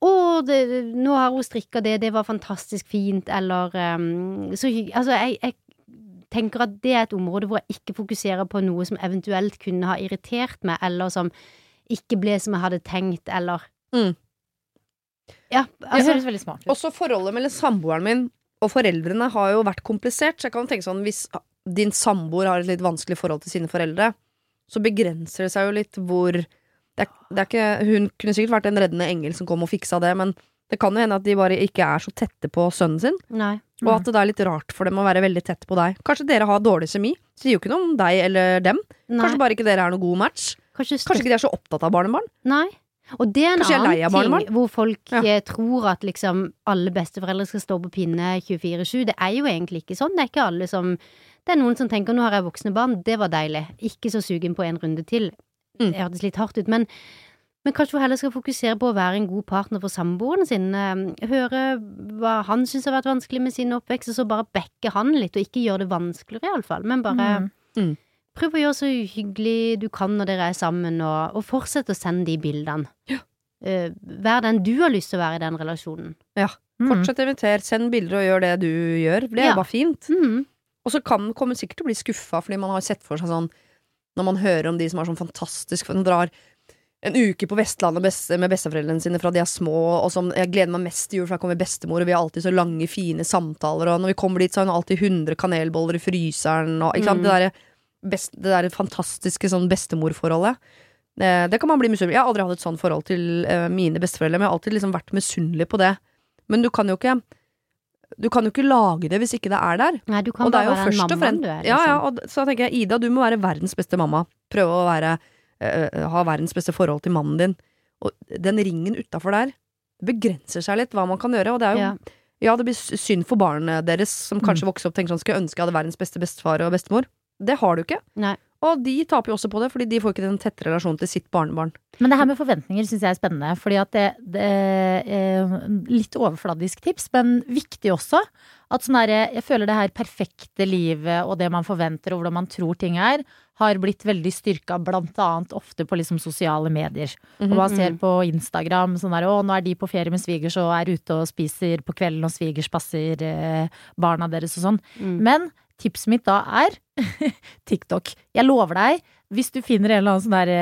å, det, nå har hun strikka det, det var fantastisk fint, eller um, så. Altså, jeg, jeg tenker at det er et område hvor jeg ikke fokuserer på noe som eventuelt kunne ha irritert meg, eller som ikke ble som jeg hadde tenkt, eller Mm. Ja, Det altså høres veldig smart ut. Også forholdet mellom samboeren min og foreldrene har jo vært komplisert. Så jeg kan tenke sånn, hvis din samboer har et litt vanskelig forhold til sine foreldre, så begrenser det seg jo litt hvor det er, det er ikke, Hun kunne sikkert vært en reddende engel som kom og fiksa det, men det kan jo hende at de bare ikke er så tette på sønnen sin, Nei. og at det er litt rart for dem å være veldig tett på deg. Kanskje dere har dårlig semi. Sier jo ikke noe om deg eller dem. Nei. Kanskje bare ikke dere er noe god match. Kanskje, Kanskje ikke de er så opptatt av barnebarn. Nei. Og det er en Kanskje annen ting hvor folk Ja. eh, tror at liksom alle besteforeldre skal stå på pinne 24-7. Det er jo egentlig ikke sånn. Det er ikke alle som Det er noen som tenker nå har jeg voksne barn, det var deilig. Ikke så sugen på en runde til. Mm. Det hørtes litt hardt ut, men men kanskje hun heller skal fokusere på å være en god partner for samboeren sin. eh, Høre hva han syns har vært vanskelig med sin oppvekst, og så bare backe han litt, og ikke gjøre det vanskeligere, iallfall. Men bare Mm. Mm. prøv å gjøre så hyggelig du kan når dere er sammen, og, og fortsett å sende de bildene. Ja. Uh, vær den du har lyst til å være i den relasjonen. Mm. Fortsett å invitere, send bilder og gjør det du gjør. Det er Ja. bare fint. Mm. Og så kan man sikkert til å bli skuffa, fordi man har sett for seg sånn Når man hører om de som har sånn fantastisk For de drar en uke på Vestlandet med besteforeldrene sine fra de er små, og som jeg gleder meg mest til jul, for da kommer bestemor, og vi har alltid så lange, fine samtaler, og når vi kommer dit, så har hun alltid 100 kanelboller i fryseren, og Mm. det derre best, det der fantastiske sånn bestemorforholdet. Eh, det kan man bli misunnelig Jeg har aldri hatt et sånt forhold til eh, mine besteforeldre, men jeg har alltid liksom vært misunnelig på det. Men du kan jo ikke Du kan jo ikke lage det hvis ikke det er der. Nei, du kan Og det er bare være mammaen fremst du er. ja, ja, Liksom. og så tenker jeg Ida, du må være verdens beste mamma. Prøve å være øh, ha verdens beste forhold til mannen din. Og den ringen utafor der begrenser seg litt hva man kan gjøre. Og det er jo Ja. Ja, det blir synd for barnet deres, som kanskje Mm. vokser opp og tenker sånn Skulle ønske jeg hadde verdens beste bestefar og bestemor. Det har du ikke. Nei. Og de taper jo også på det, fordi de får ikke den tette relasjonen til sitt barnebarn. Men det her med forventninger syns jeg er spennende. Fordi at det, det eh, Litt overfladisk tips, men viktig også. At sånn her, jeg føler det her perfekte livet og det man forventer og hvordan man tror ting er, har blitt veldig styrka blant annet ofte på liksom sosiale medier. Og man ser Mhm. på Instagram sånn der å, nå er de på ferie med svigers og er ute og spiser på kvelden og svigers passer eh, barna deres og sånn. Mm. Men tipset mitt da er TikTok. Jeg lover deg, hvis du finner en eller annen sånn der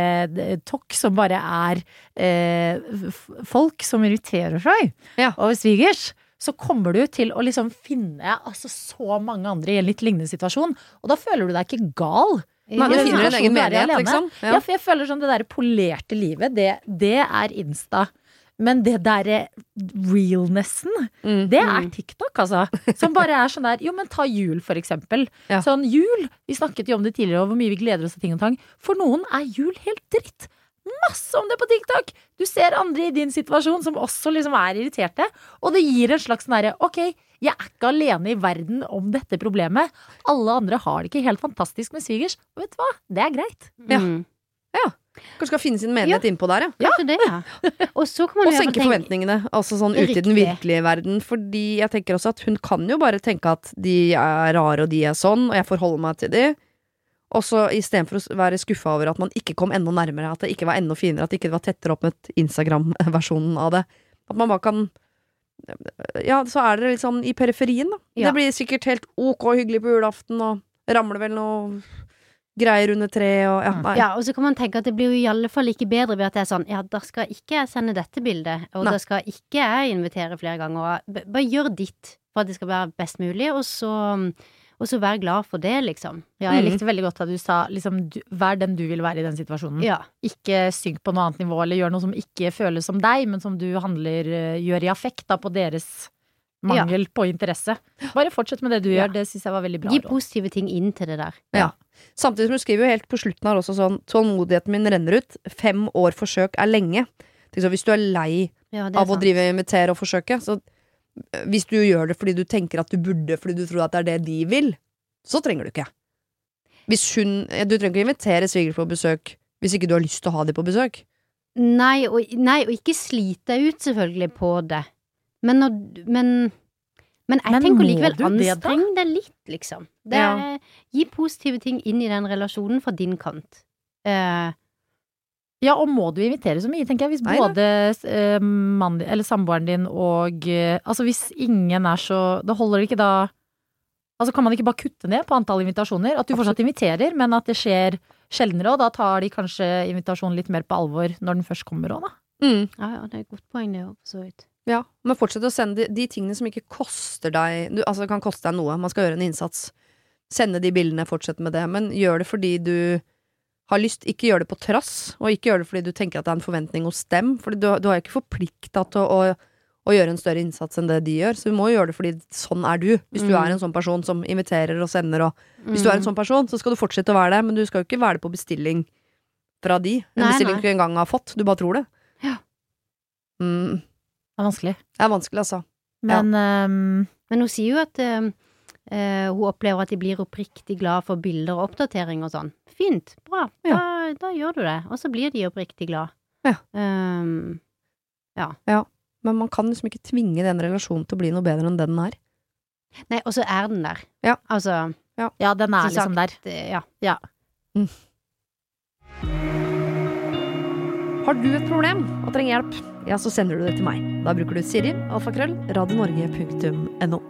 eh, tokk som bare er eh, folk som irriterer seg Ja. over svigers, så kommer du til å liksom finne altså, så mange andre i en litt lignende situasjon. Og da føler du deg ikke gal. Nei, du finner en egen menighet, liksom. Ja. Ja. for jeg føler sånn det derre polerte livet, det, det er Insta. Men det derre realnessen, Mm. det er Mm. TikTok, altså. Som bare er sånn der Jo, men ta jul, for eksempel. Ja. Sånn jul. Vi snakket jo om det tidligere, og hvor mye vi gleder oss til ting og tang. For noen er jul helt dritt. Masse om det på TikTok! Du ser andre i din situasjon som også liksom er irriterte. Og det gir en slags sånn Ok, jeg er ikke alene i verden om dette problemet. Alle andre har det ikke helt fantastisk med svigers. Og vet du hva? Det er greit. Ja. Mm. Kanskje skal finne sin menighet innpå der, ja. Det, ja. Og så kan man Og senke tenke- forventningene, altså sånn ute i den virkelige verden. Fordi jeg tenker også at hun kan jo bare tenke at de er rare og de er sånn, og jeg forholder meg til de. Og så istedenfor å være skuffa over at man ikke kom enda nærmere, at det ikke var enda finere, at det ikke var tettere opp med Instagram-versjonen av det. At man bare kan Ja, så er det litt sånn i periferien, da. Ja. Det blir sikkert helt ok hyggelig på julaften, og ramler vel noe greier under treet og ja, nei. Ja, og så kan man tenke at det blir jo i alle fall ikke bedre ved at det er sånn Ja, da skal ikke jeg sende dette bildet, og Nei. da skal ikke jeg invitere flere ganger. og Bare gjør ditt for at det skal være best mulig, og så, og så vær glad for det, liksom. Ja, jeg Mm. likte veldig godt at du sa liksom, du, vær den du vil være i den situasjonen. Ja. Ikke synk på noe annet nivå, eller gjør noe som ikke føles som deg, men som du handler, eh, gjør i affekt da, på deres mangel på interesse. Bare fortsett med det du Ja. gjør, det syns jeg var veldig bra. Gi positive ting inn til det der. Ja. Samtidig som hun skriver jo helt på slutten her også sånn Tålmodigheten min renner ut. Fem år forsøk er lenge. Så, hvis du er lei Ja, er av å drive drive invitere og forsøke, så eh, hvis du gjør det fordi du tenker at du burde fordi du tror at det er det de vil, så trenger du ikke. Hvis hun ja, Du trenger ikke invitere svigers på besøk hvis ikke du har lyst til å ha dem på besøk. Nei og, nei, og ikke slite deg ut selvfølgelig på det. Men når Men, men jeg Men tenker likevel anstreng deg litt, liksom. Det Ja. er, Gi positive ting inn i den relasjonen fra din kant. Eh, Ja, og må du invitere så mye, tenker jeg. Hvis Nei både eh, mann, eller samboeren din og eh, Altså hvis ingen er så Det holder ikke da Altså kan man ikke bare kutte ned på antall invitasjoner? At du fortsatt inviterer, men at det skjer sjeldnere, og da tar de kanskje invitasjonen litt mer på alvor når den først kommer òg, da. Mm. ja, ja, det er et godt poeng, det òg, for så vidt. Ja, men fortsett å sende de, de tingene som ikke koster deg du, Altså, det kan koste deg noe. Man skal gjøre en innsats. Sende de bildene, fortsette med det. Men gjør det fordi du har lyst. Ikke gjør det på trass, og ikke gjør det fordi du tenker at det er en forventning hos dem. For du, du har jo ikke forplikta til å, å, å gjøre en større innsats enn det de gjør. Så du må gjøre det fordi sånn er du. Hvis du Mm. er en sånn person som inviterer og sender og Hvis du er en Mm. sånn person, så skal du fortsette å være det, men du skal jo ikke være det på bestilling fra de. En Nei, bestilling nei. du ikke engang har fått. Du bare tror det. Ja. Mm, Det er vanskelig. det er vanskelig, altså. Men ehm, Men hun sier jo at eh, eh, hun opplever at de blir oppriktig glad for bilder og oppdatering og sånn. Fint, bra, da, da gjør du det. Og så blir de oppriktig glad. Ja. Um, Men man kan liksom ikke tvinge den relasjonen til å bli noe bedre enn det den er. nei, og så er den der. Ja. Altså, ja, den er liksom liksom der. Ja. ja. ja. Har du et problem og trenger hjelp, ja, så sender du det til meg. Da bruker du Siri, alfakrøll, radionorge.no.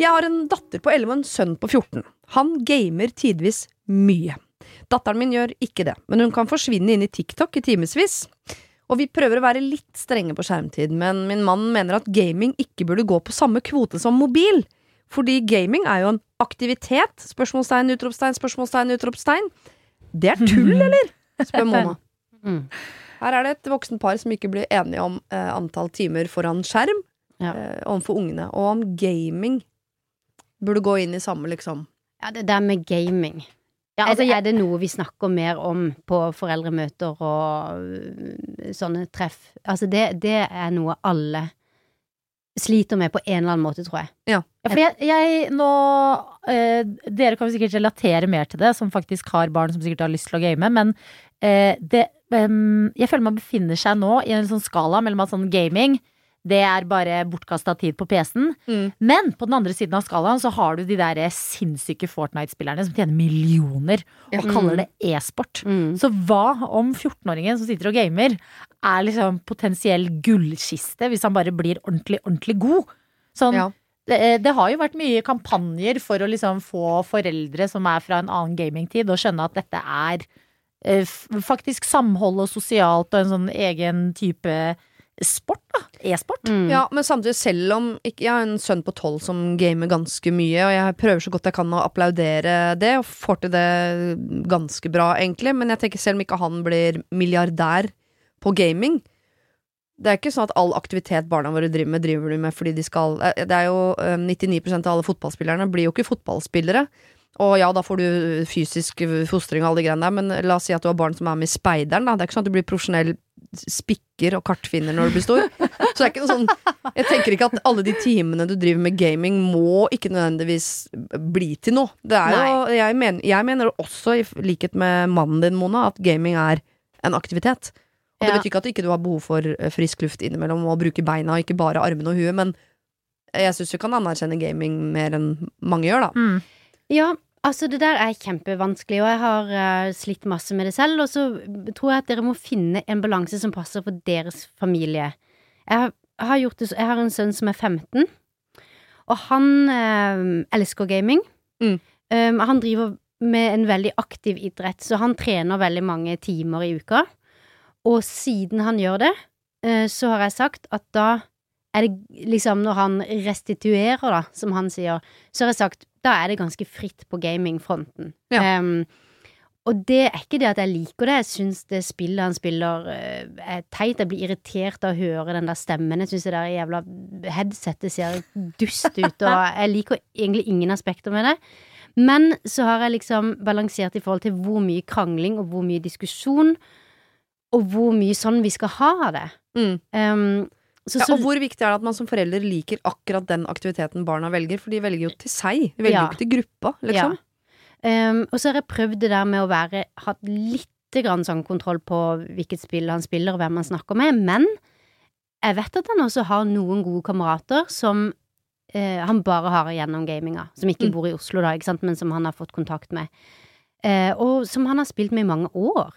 Jeg har en datter på 11 og en sønn på 14. Han gamer tidvis mye. Datteren min gjør ikke det, men hun kan forsvinne inn i TikTok i timevis. Og vi prøver å være litt strenge på skjermtid, men min mann mener at gaming ikke burde gå på samme kvote som mobil. Fordi gaming er jo en aktivitet. Spørsmålstegn, utropstegn, spørsmålstegn, utropstegn. Det er tull, eller? spør Mona. Mm. Her er det et voksen par som ikke blir enige om eh, antall timer foran skjerm Ja. eh, overfor ungene, og om gaming burde gå inn i samme, liksom. ja, det der med gaming. Ja, altså, er, det, noe vi snakker mer om på foreldremøter og øh, sånne treff? Altså, det, det er noe alle sliter med på en eller annen måte, tror jeg. Ja, for jeg, jeg nå eh, Dere kan sikkert relatere mer til det, som faktisk har barn som sikkert har lyst til å game, men eh, det eh, Jeg føler man befinner seg nå i en sånn skala mellom at sånn gaming det er bare bortkasta tid på PC-en. Mm. Men på den andre siden av skalaen så har du de der sinnssyke Fortnite-spillerne som tjener millioner og mm. kaller det e-sport. Mm. Så hva om 14-åringen som sitter og gamer, er liksom potensiell gullkiste hvis han bare blir ordentlig, ordentlig god? Sånn, Ja. det, det har jo vært mye kampanjer for å liksom få foreldre som er fra en annen gamingtid, å skjønne at dette er eh, faktisk samhold og sosialt og en sånn egen type sport, da. E-sport. Mm. Ja, men samtidig, selv om Jeg har en sønn på tolv som gamer ganske mye, og jeg prøver så godt jeg kan å applaudere det, og får til det ganske bra, egentlig, men jeg tenker selv om ikke han blir milliardær på gaming Det er ikke sånn at all aktivitet barna våre driver med, driver de med fordi de skal eh, Det er jo eh, 99% av alle fotballspillerne blir jo ikke fotballspillere. Og ja, da får du fysisk fostring og alle de greiene der, men la oss si at du har barn som er med i Speideren, da. Det er ikke sånn at du blir profesjonell spikker og kartfinner når du blir stor. Så det er ikke noe sånn Jeg tenker ikke at alle de timene du driver med gaming, må ikke nødvendigvis bli til noe. Det er jo Jeg mener, jeg mener også, i likhet med mannen din, Mona, at gaming er en aktivitet. Og det Ja. betyr ikke at du ikke har behov for eh, frisk luft innimellom og bruke beina, og ikke bare armene og huet, men jeg syns du kan anerkjenne gaming mer enn mange gjør, da. Mm. Ja, altså det der er kjempevanskelig, og jeg har uh, slitt masse med det selv. Og så tror jeg at dere må finne en balanse som passer for deres familie. Jeg har, har gjort det, jeg har en sønn som er 15, og han uh, elsker gaming. Mm. Um, han driver med en veldig aktiv idrett, så han trener veldig mange timer i uka. Og siden han gjør det, uh, så har jeg sagt at da er det liksom når han restituerer, da, som han sier, så har jeg sagt da er det ganske fritt på gamingfronten. Ja. Um, og det er ikke det at jeg liker det, jeg syns det spillet han spiller eh, er teit. Jeg blir irritert av å høre den der stemmen. Jeg syns det der jævla headsetet ser dust ut, og jeg liker egentlig ingen aspekter med det. Men så har jeg liksom balansert i forhold til hvor mye krangling og hvor mye diskusjon, og hvor mye sånn vi skal ha det. Mm. Em, så, Ja, og hvor viktig er det at man som forelder liker akkurat den aktiviteten barna velger? For de velger jo til seg, de velger Ja. jo ikke til gruppa, liksom. Ja. Um, og så har jeg prøvd det der med å være hatt litt grann sånn kontroll på hvilket spill han spiller, og hvem han snakker med, men jeg vet at han også har noen gode kamerater som uh, han bare har gjennom gaminga. Som ikke Mm. bor i Oslo, da, men som han har fått kontakt med. Uh, og som han har spilt med i mange år.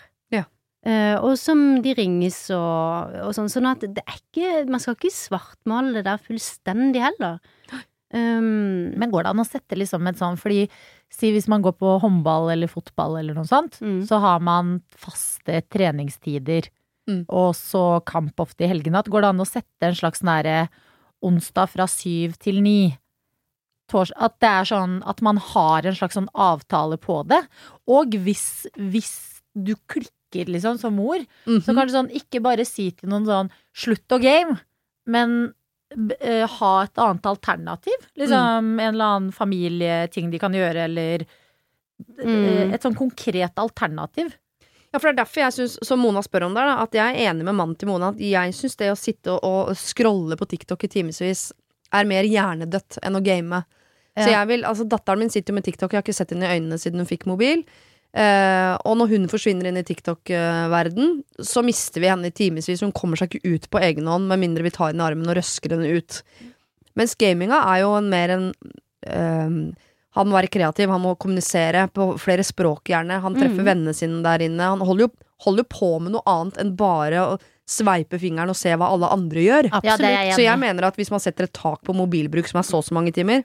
Eh, og som de ringes og, og sånn. Sånn at det er ikke Man skal ikke svartmale det der fullstendig heller. Um, Men går det an å sette liksom et sånn, fordi si hvis man går på håndball eller fotball eller noe sånt, Mm. så har man faste treningstider, Mm. og så kamp ofte i helgene. At går det an å sette en slags nære onsdag fra syv til ni? At det er sånn at man har en slags sånn avtale på det. Og hvis, hvis du klikker liksom som mor, Mhm. så kanskje sånn ikke bare si til noen sånn slutt å game, men eh, ha et annet alternativ. Liksom en eller annen familieting de kan gjøre, eller Mm. et sånn konkret alternativ. Ja, for det er derfor jeg synes, som Mona spør om der, da, at jeg er enig med mannen til Mona. At jeg syns det å sitte og, og scrolle på TikTok i timevis er mer hjernedødt enn å game. Så jeg vil, altså Datteren min sitter jo med TikTok, jeg har ikke sett henne i øynene siden hun fikk mobil. Eh, og når hun forsvinner inn i TikTok-verden, så mister vi henne i timevis. Hun kommer seg ikke ut på egen hånd med mindre vi tar henne i armen og røsker henne ut. Mens gaminga er jo en mer en eh, Han må være kreativ, han må kommunisere på flere språk, gjerne. Han treffer mm. vennene sine der inne. Han holder jo, holder jo på med noe annet enn bare å sveipe fingeren og se hva alle andre gjør. Ja, jeg Så jeg mener at hvis man setter et tak på mobilbruk som er så og så mange timer,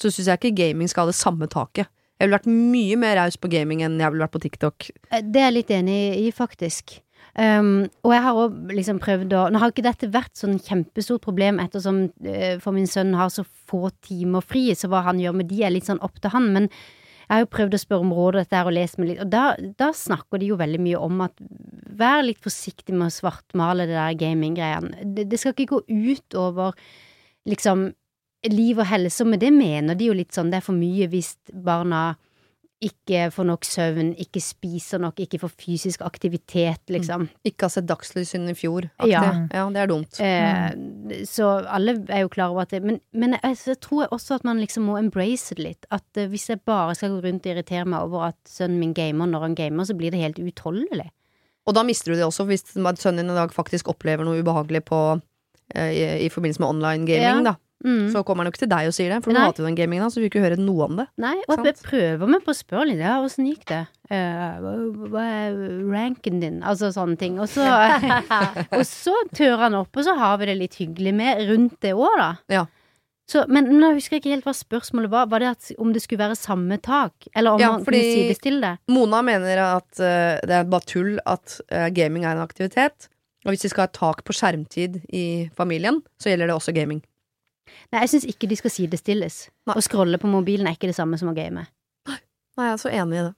så syns jeg ikke gaming skal ha det samme taket. Jeg ville vært mye mer raus på gaming enn jeg ville vært på TikTok. Eh, Det er jeg litt enig i, faktisk. Um, og jeg har òg liksom prøvd å Nå har ikke dette vært sånn kjempestort problem ettersom uh, for min sønn har så få timer fri, så hva han gjør med de er litt sånn opp til han. Men jeg har jo prøvd å spørre om råd og dette her og lest meg litt, og da, da snakker de jo veldig mye om at vær litt forsiktig med å svartmale det der gaminggreiene. Det, det skal ikke gå ut over liksom liv og helse, men det mener de jo litt sånn det er for mye hvis barna ikke får nok søvn, ikke spiser nok, ikke får fysisk aktivitet, liksom. Ikke ha sett dagslys siden i fjor. Ja. ja, det er dumt. Eh, så alle er jo klar over at det Men, men jeg, så tror jeg også at man liksom må embrace det litt. At uh, hvis jeg bare skal gå rundt og irritere meg over at sønnen min gamer når han gamer, så blir det helt utholdelig. Og da mister du det også, hvis sønnen din i dag faktisk opplever noe ubehagelig på uh, i, i forbindelse med online gaming, Ja. da. Mm. Så kommer han jo ikke til deg og sier det, for du Nei. hater jo den gamingen, så vi ikke høre noe om det. Nei, og Sant. jeg prøver meg på å spørre litt, ja, åssen gikk det? Uh, hva, er ranken din? Altså sånne ting. Og så, og så tør han opp, og så har vi det litt hyggelig med rundt det òg, da. Ja. Så, men nå husker jeg ikke helt hva spørsmålet var. Var det at, om det skulle være samme tak? Eller om Ja, man kunne sidestille det? Mona mener at uh, det er bare tull at uh, gaming er en aktivitet. Og hvis vi skal ha et tak på skjermtid i familien, så gjelder det også gaming. Nei, jeg syns ikke de skal sidestilles. Nei. Å scrolle på mobilen er ikke det samme som å game. Nei, jeg er så enig i det.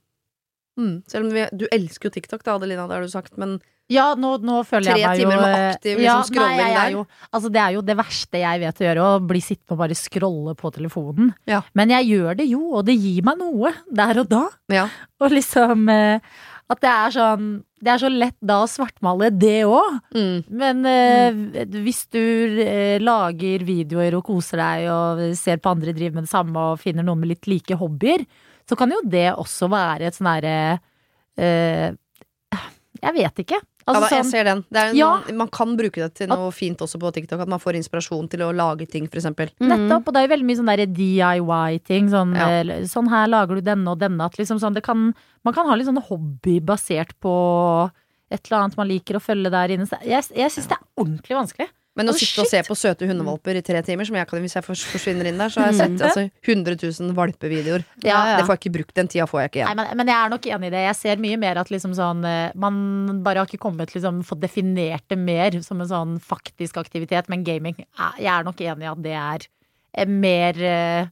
Mm. Selv om vi, du elsker jo TikTok, da, Adelina, det har du sagt, men Ja, nå, nå føler Tre jeg meg jo Tre timer med aktiv, liksom, scrolling nei, jeg er der. Jo, altså, det er jo det verste jeg vet å gjøre, å bli sittende og bare scrolle på telefonen. Ja. Men jeg gjør det jo, og det gir meg noe der og da. ja. Og liksom eh, At det er sånn Det er så lett da å svartmale det òg. Mm. Men eh, hvis du eh, lager videoer og koser deg og ser på andre drive med det samme og finner noen med litt like hobbyer, så kan jo det også være et sånn herre eh, Jeg vet ikke. Ja, Altså, da, jeg sånn, ser den. Det er, Ja. man, kan bruke det til noe fint også på TikTok. At man får inspirasjon til å lage ting, f.eks. Mm. Nettopp, og det er jo veldig mye sånn DIY-ting. Sånn, Ja. eh, sånn her lager du denne og denne. At liksom sånn, det kan, man kan ha litt sånn hobby basert på et eller annet man liker å følge der inne. Jeg, jeg syns det er ordentlig vanskelig. Men å oh, sitte og se på søte hundevalper i tre timer, som jeg kan hvis jeg forsvinner inn der, så har jeg sett altså, 100 000 valpevideoer. Ja, ja. Det får jeg ikke brukt. Den tida får jeg ikke Nei, igjen. men, men jeg er nok enig i det. Jeg ser mye mer at liksom sånn eh, Man bare har ikke kommet liksom fått definert det mer som en sånn faktisk aktivitet, men gaming eh, Jeg er nok enig i at det er mer eh, eh,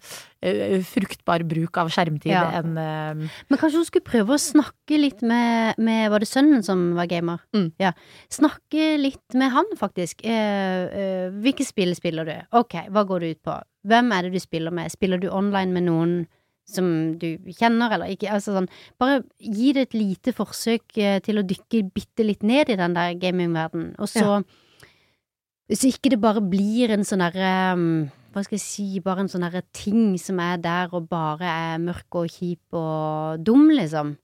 fruktbar bruk av skjermtid Ja. enn uh, Men kanskje hun skulle prøve å snakke litt med, med Var det sønnen som var gamer? Mm. Ja. Snakke litt med han, faktisk. Uh, uh, hvilke spill spiller du? Ok, hva går det ut på? Hvem er det du spiller med? Spiller du online med noen som du kjenner, eller ikke? Altså sånn, bare gi det et lite forsøk eh, til å dykke bitte litt ned i den der gamingverdenen, og så Så ikke det bare blir en sånn derre um, hva skal jeg si, bare en sånn herre ting som er der og bare er mørk og kjip og dum, liksom.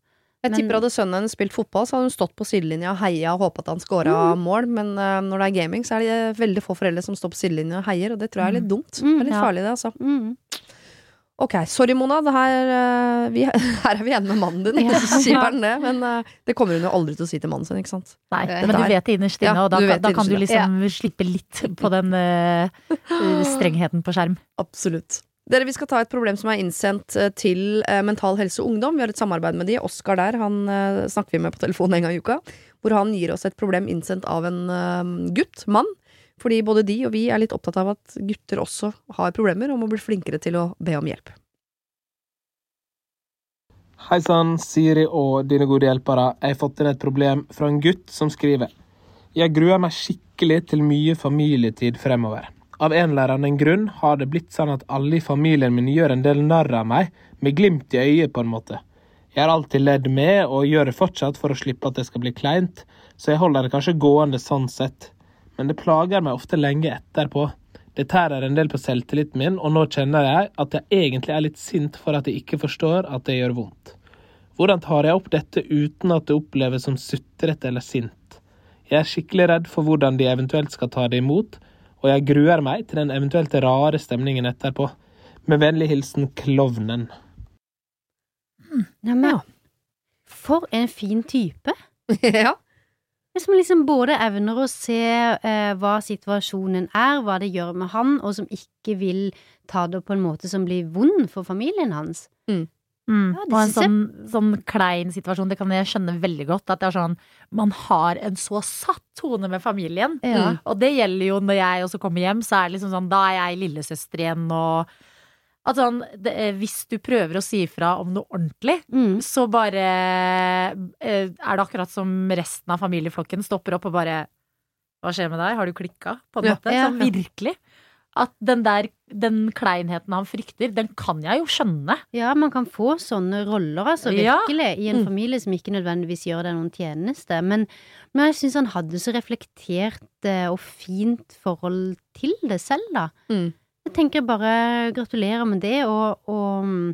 Jeg tipper hadde sønnen hennes spilt fotball, så hadde hun stått på sidelinja og heia og håpa at han scora mål. Men uh, når det er gaming, så er det veldig få foreldre som står på sidelinja og heier, og det tror jeg er litt dumt. Mm, det er litt ja. farlig, det, altså. Mm. Ok, sorry Mona, det her, uh, vi, her er vi enige med mannen din, Ja. det. Men uh, det kommer hun jo aldri til å si til mannen sin, ikke sant. Nei, det men du er- vet det innerst inne, Ja, og da, du kan- da kan du liksom slippe litt på den uh, strengheten på skjerm. Absolutt. Dere, Vi skal ta et problem som er innsendt eh, til eh, Mental Helse Ungdom. Vi har et samarbeid med de. Oskar der, han eh, snakker vi med på telefon en gang i uka. Hvor han gir oss et problem innsendt av en eh, gutt, mann. Fordi både de og vi er litt opptatt av at gutter også har problemer og må bli flinkere til å be om hjelp. Hei sann, Siri og dine gode hjelpere. Jeg har fått inn et problem fra en gutt som skriver. Jeg gruer meg skikkelig til mye familietid fremover. Av en eller annen grunn har det blitt sånn at alle i familien min gjør en del narr av meg, med glimt i øyet, på en måte. Jeg har alltid ledd med, og gjør det fortsatt for å slippe at det skal bli kleint, så jeg holder det kanskje gående sånn sett. Men det plager meg ofte lenge etterpå. Det tærer en del på selvtilliten min, og nå kjenner jeg at jeg egentlig er litt sint for at jeg ikke forstår at det gjør vondt. Hvordan tar jeg opp dette uten at det oppleves som sutrete eller sint? Jeg er skikkelig redd for hvordan de eventuelt skal ta det imot, og jeg gruer meg til den eventuelt rare stemningen etterpå. Med vennlig hilsen Klovnen. Ja, men, Ja. For en fin type. ja. Som liksom både evner å se eh, hva situasjonen er, hva det gjør med han, og som ikke vil ta det på en måte som blir vond for familien hans. Mm. Ja, det og en sånn, sånn klein situasjon, det kan jeg skjønne veldig godt. At det er sånn Man har en så satt tone med familien. Ja. Og det gjelder jo når jeg også kommer hjem, så er det liksom sånn Da er jeg lillesøster igjen, og at sånn det, eh, Hvis du prøver å si ifra om noe ordentlig, Mm. så bare eh, er det akkurat som resten av familieflokken stopper opp og bare Hva skjer med deg? Har du klikka? På en Ja. måte. Ja. Sånn virkelig. At den der, den kleinheten han frykter, den kan jeg jo skjønne. Ja, man kan få sånne roller, altså, Ja. virkelig, i en Mm. familie som ikke nødvendigvis gjør deg noen tjeneste. Men, men jeg syns han hadde så reflektert eh, og fint forhold til det selv, da. Mm. Jeg tenker bare gratulerer med det, og, og mm,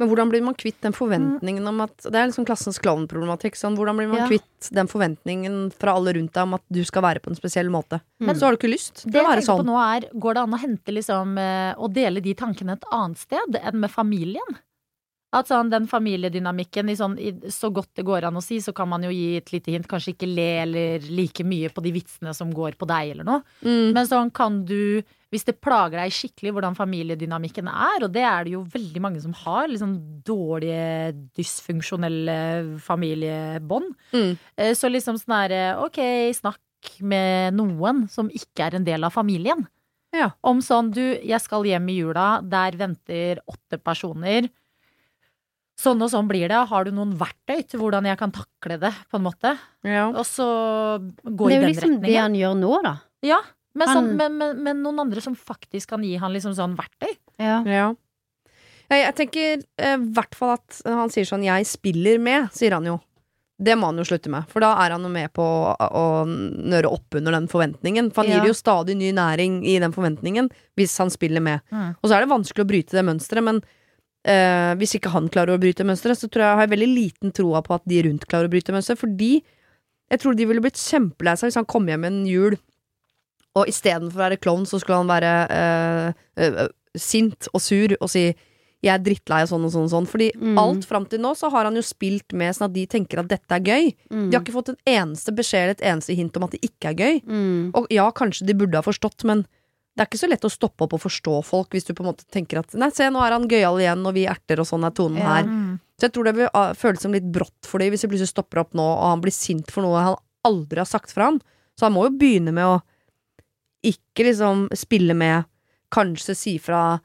Men hvordan blir man kvitt den forventningen om at Det er liksom klassens klovnproblematikk. Sånn, hvordan blir man Ja. kvitt den forventningen fra alle rundt deg om at du skal være på en spesiell måte? Men Så har du ikke lyst til Det å jeg tenker sånn. på nå er, Går det an å hente liksom Å dele de tankene et annet sted enn med familien? At sånn den familiedynamikken i sånn, i, Så godt det går an å si, så kan man jo gi et lite hint. Kanskje ikke le eller like mye på de vitsene som går på deg, eller noe. Mm. Men sånn kan du Hvis det plager deg skikkelig hvordan familiedynamikken er, og det er det jo veldig mange som har, liksom dårlige, dysfunksjonelle familiebånd, Mm. Eh, Så liksom sånn herre, ok, snakk med noen som ikke er en del av familien. Ja. Om sånn, du, jeg skal hjem i jula, der venter åtte personer. Sånn og sånn blir det. Har du noen verktøy til hvordan jeg kan takle det, på en måte? Ja. Og så gå i den retningen. Det er jo liksom liksom det han gjør nå, da. Ja, men, sånn, men, men, men noen andre som faktisk kan gi han liksom sånn verktøy. Ja. Ja. Jeg, jeg tenker i hvert fall at han sier sånn 'jeg spiller med', sier han jo. Det må han jo slutte med, for da er han jo med på å, å nøre opp under den forventningen. For han Ja. gir jo stadig ny næring i den forventningen hvis han spiller med. Mm. Og så er det vanskelig å bryte det mønsteret, men eh, hvis ikke han klarer å bryte mønsteret, så tror jeg har jeg veldig liten troa på at de rundt klarer å bryte mønsteret. Fordi jeg tror de ville blitt kjempelei seg hvis han kom hjem en jul, og istedenfor å være klovn, så skulle han være eh, eh, sint og sur og si jeg er drittlei og sånn og sånn og sånn. Fordi Mm. alt fram til nå så har han jo spilt med sånn at de tenker at dette er gøy. Mm. De har ikke fått en eneste beskjed eller et eneste hint om at det ikke er gøy. Mm. Og ja, kanskje de burde ha forstått, men det er ikke så lett å stoppe opp og forstå folk hvis du på en måte tenker at nei, se, nå er han gøyal igjen, og vi erter, og sånn er tonen her. Mm. Så jeg tror det vil ah, føles som litt brått for dem hvis de plutselig stopper opp nå, og han blir sint for noe han aldri har sagt fra ham. Så han må jo begynne med å ikke liksom spille med, kanskje si fra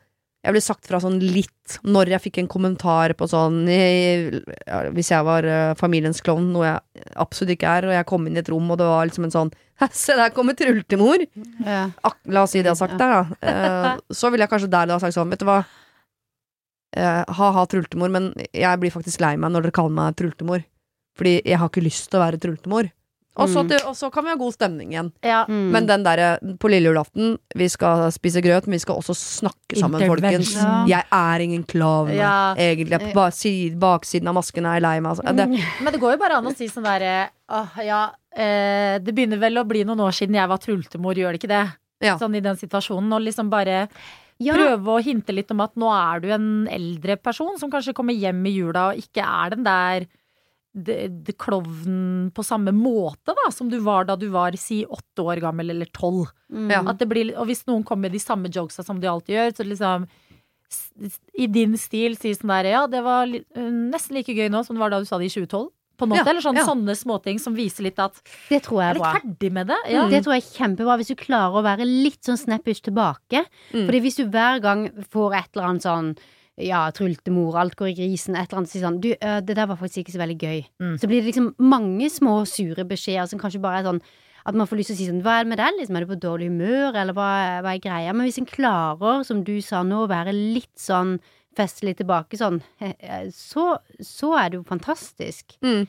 Jeg ble sagt fra sånn litt når jeg fikk en kommentar på sånn ja, Hvis jeg var eh, familiens klovn, noe jeg absolutt ikke er, og jeg kom inn i et rom, og det var liksom en sånn Se, der kommer trultemor! Ja. La oss si det jeg har sagt der, da. Eh, så ville jeg kanskje der da sagt sånn, vet du hva. Eh, Ha-ha, trultemor, men jeg blir faktisk lei meg når dere kaller meg trultemor. Fordi jeg har ikke lyst til å være trultemor. Og så, Mm. til- og så kan vi ha god stemning igjen. Ja. Mm. Men den derre på lille julaften, vi skal spise grøt, men vi skal også snakke sammen, folkens. Jeg er ingen klovn. Ja. Egentlig. På baksiden av masken er jeg lei meg. Altså. Det, Men det går jo bare an å si sånn derre Åh, ja, eh, det begynner vel å bli noen år siden jeg var trultemor, gjør det ikke det? Ja. Sånn i den situasjonen. Og liksom bare ja. prøve å hinte litt om at nå er du en eldre person som kanskje kommer hjem i jula og ikke er den der det, det klovnen på samme måte da, som du var da du var si åtte år gammel eller tolv. Mm. Ja. At det blir, og hvis noen kommer med de samme jokesa som de alltid gjør, så liksom i din stil si sånn der Ja, det var øh, nesten like gøy nå som det var da du sa det i 2012. På en måte, Ja, eller sånn, ja. sånne småting som viser litt at Det tror jeg er er bra. ferdig med det. Ja. Det tror jeg er kjempebra, hvis du klarer å være litt sånn snappish tilbake. Mm. Fordi hvis du hver gang får et eller annet sånn ja, trultemor, alt går i grisen, et eller annet sier sånn Du, øh, det der var faktisk ikke så veldig gøy. Mm. Så blir det liksom mange små sure beskjeder som kanskje bare er sånn at man får lyst til å si sånn Hva er det med deg, liksom? Er du på dårlig humør, eller hva, hva er greia? Men hvis en klarer, som du sa nå, å være litt sånn festlig tilbake sånn, så, så er det jo fantastisk. mm.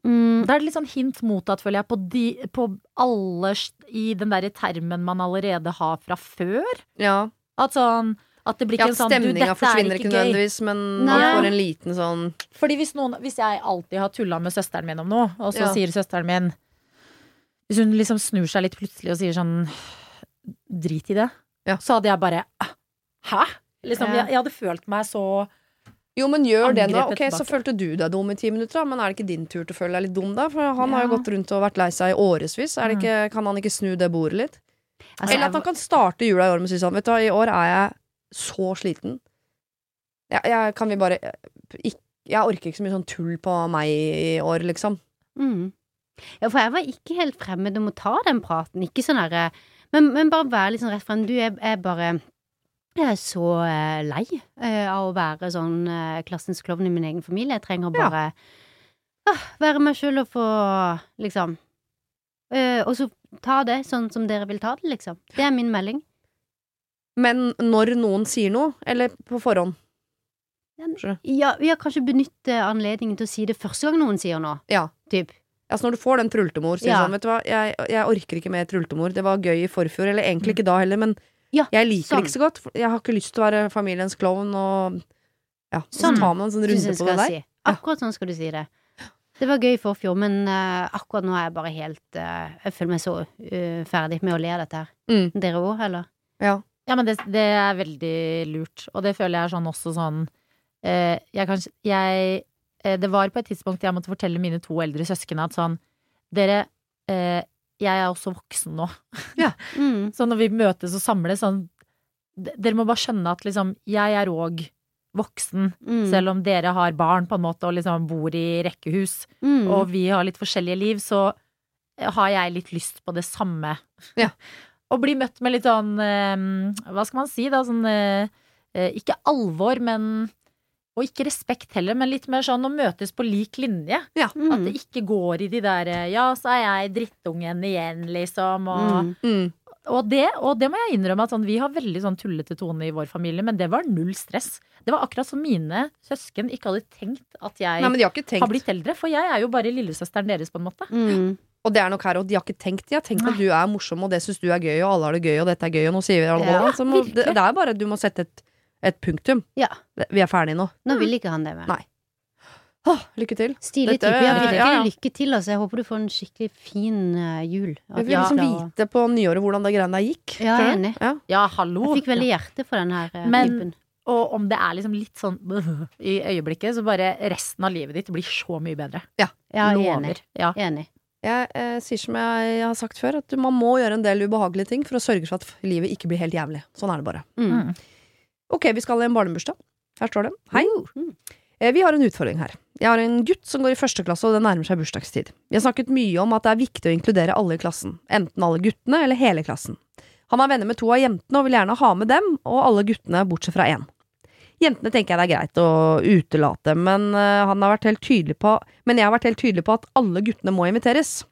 Mm, Da er det litt sånn hint motsatt, føler jeg, på, de, på alle i den derre termen man allerede har fra før. ja. At sånn at det blir ja ikke en sånn Stemninga er forsvinner ikke ikke nødvendigvis, men Nei. man får en liten sånn Fordi hvis, noen, hvis jeg alltid har tulla med søsteren min om noe, og så Ja. sier søsteren min Hvis hun liksom snur seg litt plutselig og sier sånn Drit i det. Ja. Så hadde jeg bare "Ah, Hæ? Liksom, Ja. jeg, jeg hadde følt meg så Jo, men gjør det nå. Ok, Så følte du deg dum i ti minutter, da, men er det ikke din tur til å føle deg litt dum da? For han har jo gått rundt og vært lei seg i årevis. Det Mm. kan han ikke snu det bordet litt? altså, Eller at han kan starte jula i år med å si sånn Vet du hva, i år er jeg så sliten. Jeg, jeg kan vi bare ikk- Jeg orker ikke så mye sånn tull på meg i år, liksom. Mm. Ja, for jeg var ikke helt fremmed om å ta den praten. Ikke sånn herre men, men bare være litt sånn rett frem. Du, jeg er bare Jeg er så eh, lei eh, av å være sånn eh, klassens klovn i min egen familie. Jeg trenger Ja. bare ah, være meg sjøl og få liksom eh, Og så ta det sånn som dere vil ta det, liksom. Det er min melding. Men når noen sier noe, eller på forhånd Ja, ja, kanskje benytte anledningen til å si det første gang noen sier noe. Ja. Typ. Altså når du får den trultemor, sier Ja. sånn Vet du hva, jeg, jeg orker ikke mer trultemor. Det var gøy i forfjor, eller egentlig ikke da heller, men Ja, jeg liker sånn. det ikke så godt. Jeg har ikke lyst til å være familiens klovn, og ja, så Sånn. tar man en sånn runde på det der. Si. Akkurat sånn skal du si det. Det var gøy i forfjor, men uh, akkurat nå er jeg bare helt uh, Jeg føler meg så uh, ferdig med å le av dette her. Mm. Dere òg, eller? Ja. Ja, men det, det er veldig lurt. Og det føler jeg er sånn også sånn eh, Jeg kanskje Jeg eh, Det var på et tidspunkt jeg måtte fortelle mine to eldre søsken at sånn Dere, eh, jeg er også voksen nå. Mm. Så når vi møtes og samles sånn Dere må bare skjønne at liksom Jeg er òg voksen, Mm. selv om dere har barn på en måte og liksom bor i rekkehus, Mm. og vi har litt forskjellige liv, så har jeg litt lyst på det samme. Ja. og bli møtt med litt sånn eh, Hva skal man si, da? Sånn eh, eh, Ikke alvor, men Og ikke respekt heller, men litt mer sånn å møtes på lik linje. At Mm. det ikke går i de der Ja, så er jeg drittungen igjen, liksom, og Mm. Mm. og det, og det må jeg innrømme at sånn, vi har veldig sånn tullete tone i vår familie, men det var null stress. Det var akkurat som mine søsken ikke hadde tenkt at jeg Nei, har har blitt eldre. For jeg er jo bare lillesøsteren deres, på en måte. Og det er nok her, og de har ikke tenkt De har tenkt at du er morsom, og det syns du er gøy, og alle har det gøy, og dette er gøy, og nå sier vi det. Ja, må, det, det er bare at du må sette et, Et punktum. Ja. Vi er ferdige nå. Nå vil ikke han det mer. Nei. Åh, lykke til. Stilig Dette- type. Ja, ja, ja. lykke til. Altså. Jeg håper du får en skikkelig fin uh, jul. Jeg vil liksom Ja. vite på nyåret hvordan det greiene der gikk. Ja, jeg er enig. Ja. Ja, hallo. Jeg fikk veldig hjerte for den her eh, Men- typen. Og om det er liksom litt sånn i øyeblikket, så bare resten av livet ditt blir så mye bedre. Ja, jeg er enig. Ja. enig. Jeg eh, sier som jeg har sagt før, at du- man må gjøre en del ubehagelige ting for å sørge for at livet ikke blir helt jævlig. Sånn er det bare. Mm. Mm. Ok, vi skal i en barnebursdag. Her står det. Hei. Mm. Eh, Vi har en utfordring her. Jeg har en gutt som går i første klasse, og det nærmer seg bursdagstid. Vi har snakket mye om at det er viktig å inkludere alle i klassen. Enten alle guttene eller hele klassen. Han er venner med to av jentene og vil gjerne ha med dem, og alle guttene bortsett fra én. Jentene tenker jeg det er greit å utelate, men, eh, han har vært helt tydelig på, men jeg har vært helt tydelig på at alle guttene må inviteres.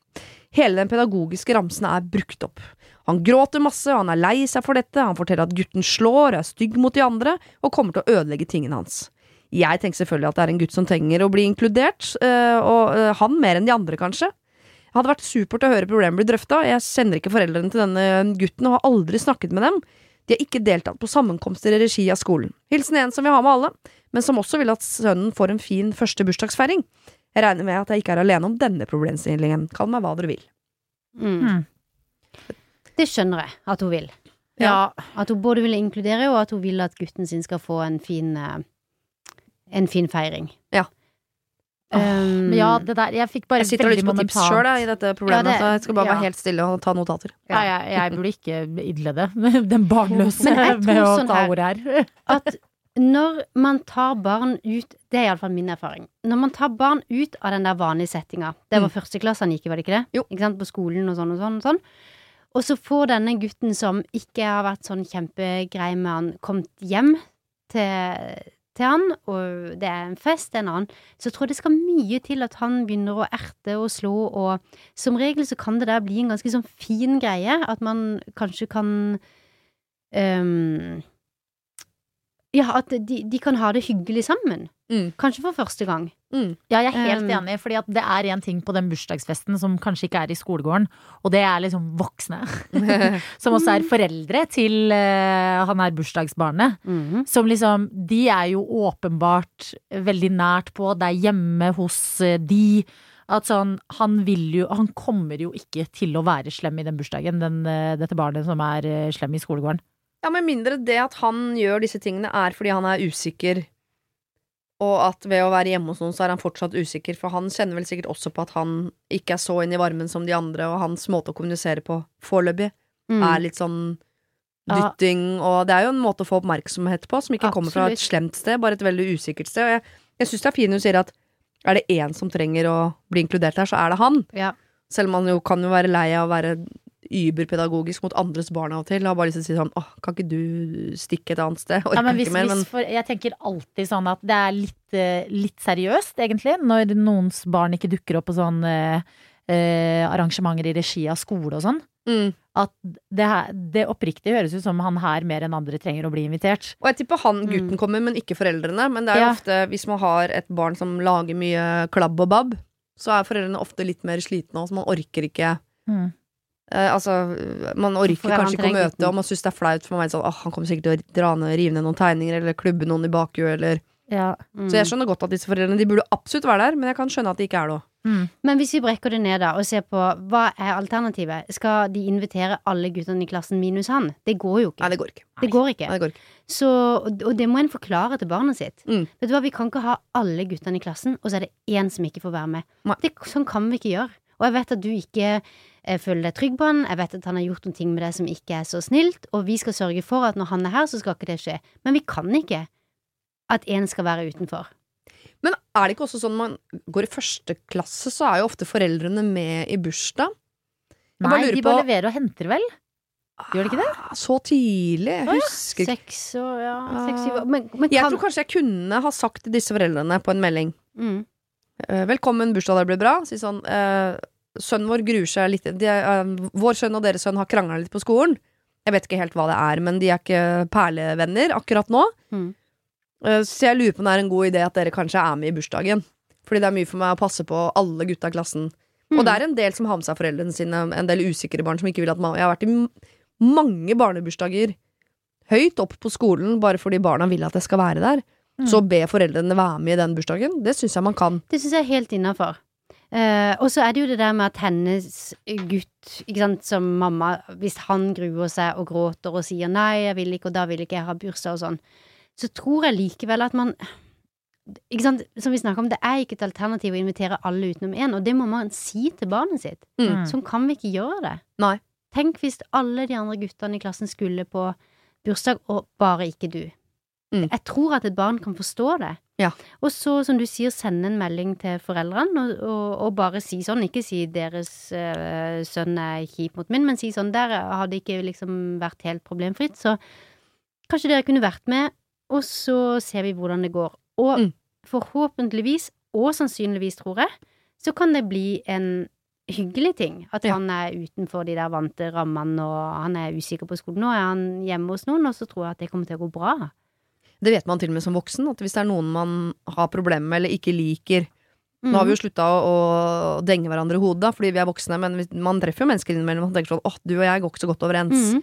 Hele den pedagogiske ramsen er brukt opp. Han gråter masse, han er lei seg for dette, han forteller at gutten slår, er stygg mot de andre, og kommer til å ødelegge tingene hans. Jeg tenker selvfølgelig at det er en gutt som trenger å bli inkludert, øh, og øh, han mer enn de andre, kanskje. Det hadde vært supert å høre problemet bli drøfta. Jeg kjenner ikke foreldrene til denne gutten og har aldri snakket med dem. De har ikke deltatt på sammenkomster i regi av skolen. Hilsen en som vil ha med alle, men som også vil at sønnen får en fin første bursdagsfeiring. Jeg regner med at jeg ikke er alene om denne problemstillingen. Kall meg hva dere vil. Mm. Mm. Det skjønner jeg at hun vil. Ja. At hun både vil inkludere, og at hun vil at gutten sin skal få en fin eh, En fin feiring. Ja. Um, Men ja, det der Jeg fikk bare Jeg sitter veldig lytter på tips momentant sjøl i dette problemet, Ja, det- jeg skal bare ja. være helt stille og ta notater. ja, jeg, jeg burde ikke idle det. Den barnløse med å sånn ta ordet her. at når man tar barn ut Det er iallfall min erfaring. Når man tar barn ut av den der vanlige settinga Det var første klasse han gikk i, var det ikke det? Jo. Ikke sant? På skolen og sånn og sånn og sånn. Og så får denne gutten som ikke har vært sånn kjempegrei med han, kommet hjem til, til han, og det er en fest, en annen, så tror jeg det skal mye til at han begynner å erte og slå, og som regel så kan det der bli en ganske sånn fin greie, at man kanskje kan ehm, Ja, at de, de kan ha det hyggelig sammen. Mm. Kanskje for første gang. Mm. Ja, jeg er helt Um, enig, fordi det er en ting på den bursdagsfesten som kanskje ikke er i skolegården, og det er liksom voksne. som også er foreldre til uh, han er bursdagsbarnet. Mm. Som liksom De er jo åpenbart veldig nært på, det er hjemme hos eh, de. At sånn, han vil jo Han kommer jo ikke til å være slem i den bursdagen, den, eh, dette barnet som er slem i skolegården. Ja, med mindre det at han gjør disse tingene er fordi han er usikker, og at ved å være hjemme hos noen så er han fortsatt usikker, for han kjenner vel sikkert også på at han ikke er så inn i varmen som de andre, og hans måte å kommunisere på foreløpig Mm. er litt sånn Ja. dytting, og det er jo en måte å få oppmerksomhet på, som ikke kommer fra et slemt sted, bare et veldig usikkert sted. Og jeg, jeg syns det er fint hun sier at er det én som trenger å bli inkludert her, så er det han. Ja. Selv om han jo kan jo være lei av å være überpedagogisk mot andres barn av og til. Har bare lyst til å si sånn åh, kan ikke du stikke et annet sted? Orker Ja, men hvis, ikke mer, men hvis for, jeg tenker alltid sånn at det er litt, eh, litt seriøst, egentlig, når noens barn ikke dukker opp på sånn eh, eh, arrangementer i regi av skole og sånn. mm. At det, her, det oppriktig høres ut som han her mer enn andre trenger å bli invitert. Og jeg tipper han gutten kommer, men ikke foreldrene. Men det er jo Ja. ofte, hvis man har et barn som lager mye klabb og babb, så er foreldrene ofte litt mer slitne, og så man orker ikke Mm. Eh, Altså, man orker er kanskje ikke å møte, og man syns det er flaut, for man vet sånn åh, han kommer sikkert til å dra ned, rive ned noen tegninger, eller klubbe noen i bakhjulet. eller Ja. Mm. Så jeg skjønner godt at disse foreldrene De burde absolutt være der, men jeg kan skjønne at de ikke er det òg. Mm. Men hvis vi brekker det ned da og ser på hva er alternativet? Skal de invitere alle guttene i klassen minus han? Det går jo ikke. Nei, det går ikke. Det går ikke. Nei, det går ikke. Så, og og det må en forklare til barnet sitt. Mm. Vet du hva, Vi kan ikke ha alle guttene i klassen, og så er det én som ikke får være med. Det, sånn kan vi ikke gjøre. Og jeg vet at du ikke eh, føler deg trygg på han. Jeg vet at han har gjort noen ting med deg som ikke er så snilt, og vi skal sørge for at når han er her, så skal ikke det skje. Men vi kan ikke at én skal være utenfor. Men er det ikke også sånn når man går i første klasse, så er jo ofte foreldrene med i bursdag? Jeg bare Nei, lurer de bare på- leverer og henter, vel? Gjør de ikke det? Ah, Så tidlig? Jeg husker ikke. Seks og ja, Ah. seks, syv år. Men, men Jeg tror kanskje jeg kunne ha sagt til disse foreldrene på en melding mm. eh, Velkommen, bursdag, det blir bra. Si sånn eh, Sønnen vår gruer seg litt de, eh, Vår sønn og deres sønn har krangla litt på skolen. Jeg vet ikke helt hva det er, men de er ikke perlevenner akkurat nå. Mm. Uh, så jeg lurer på om det er en god idé at dere kanskje er med i bursdagen. Fordi det er mye for meg å passe på alle gutta i klassen. Mm. Og det er en del som har med seg foreldrene sine, en del usikre barn som ikke vil at mamma Jeg har vært i mange barnebursdager høyt opp på skolen bare fordi barna vil at jeg skal være der, Mm. så be foreldrene være med i den bursdagen, det syns jeg man kan. Det syns jeg er helt innafor. Eh, og så er det jo det der med at hennes gutt, ikke sant, som mamma, hvis han gruer seg og gråter og sier 'nei, jeg vil ikke', og da vil ikke jeg ha bursdag og sånn, så tror jeg likevel at man ikke sant, Som vi snakka om, det er ikke et alternativ å invitere alle utenom én, og det må man si til barnet sitt. Mm. Sånn kan vi ikke gjøre det. Nei. Tenk hvis alle de andre guttene i klassen skulle på bursdag, og bare ikke du. Mm. Jeg tror at et barn kan forstå det. Ja. Og så, som du sier, sende en melding til foreldrene, og, og, og bare si sånn, ikke si 'deres eh, sønn er kjip mot min', men si sånn 'der hadde ikke liksom vært helt problemfritt', så kanskje dere kunne vært med, og så ser vi hvordan det går. Og Mm. forhåpentligvis, og sannsynligvis, tror jeg, så kan det bli en hyggelig ting. At Ja. han er utenfor de der vante rammene, og han er usikker på skolen. Nå er han hjemme hos noen, og så tror jeg at det kommer til å gå bra. Det vet man til og med som voksen, at hvis det er noen man har problemer med eller ikke liker Mm. Nå har vi jo slutta å, å denge hverandre i hodet da, fordi vi er voksne, men man treffer jo mennesker innimellom og tenker sånn åh, du og jeg går ikke så godt overens. Mm.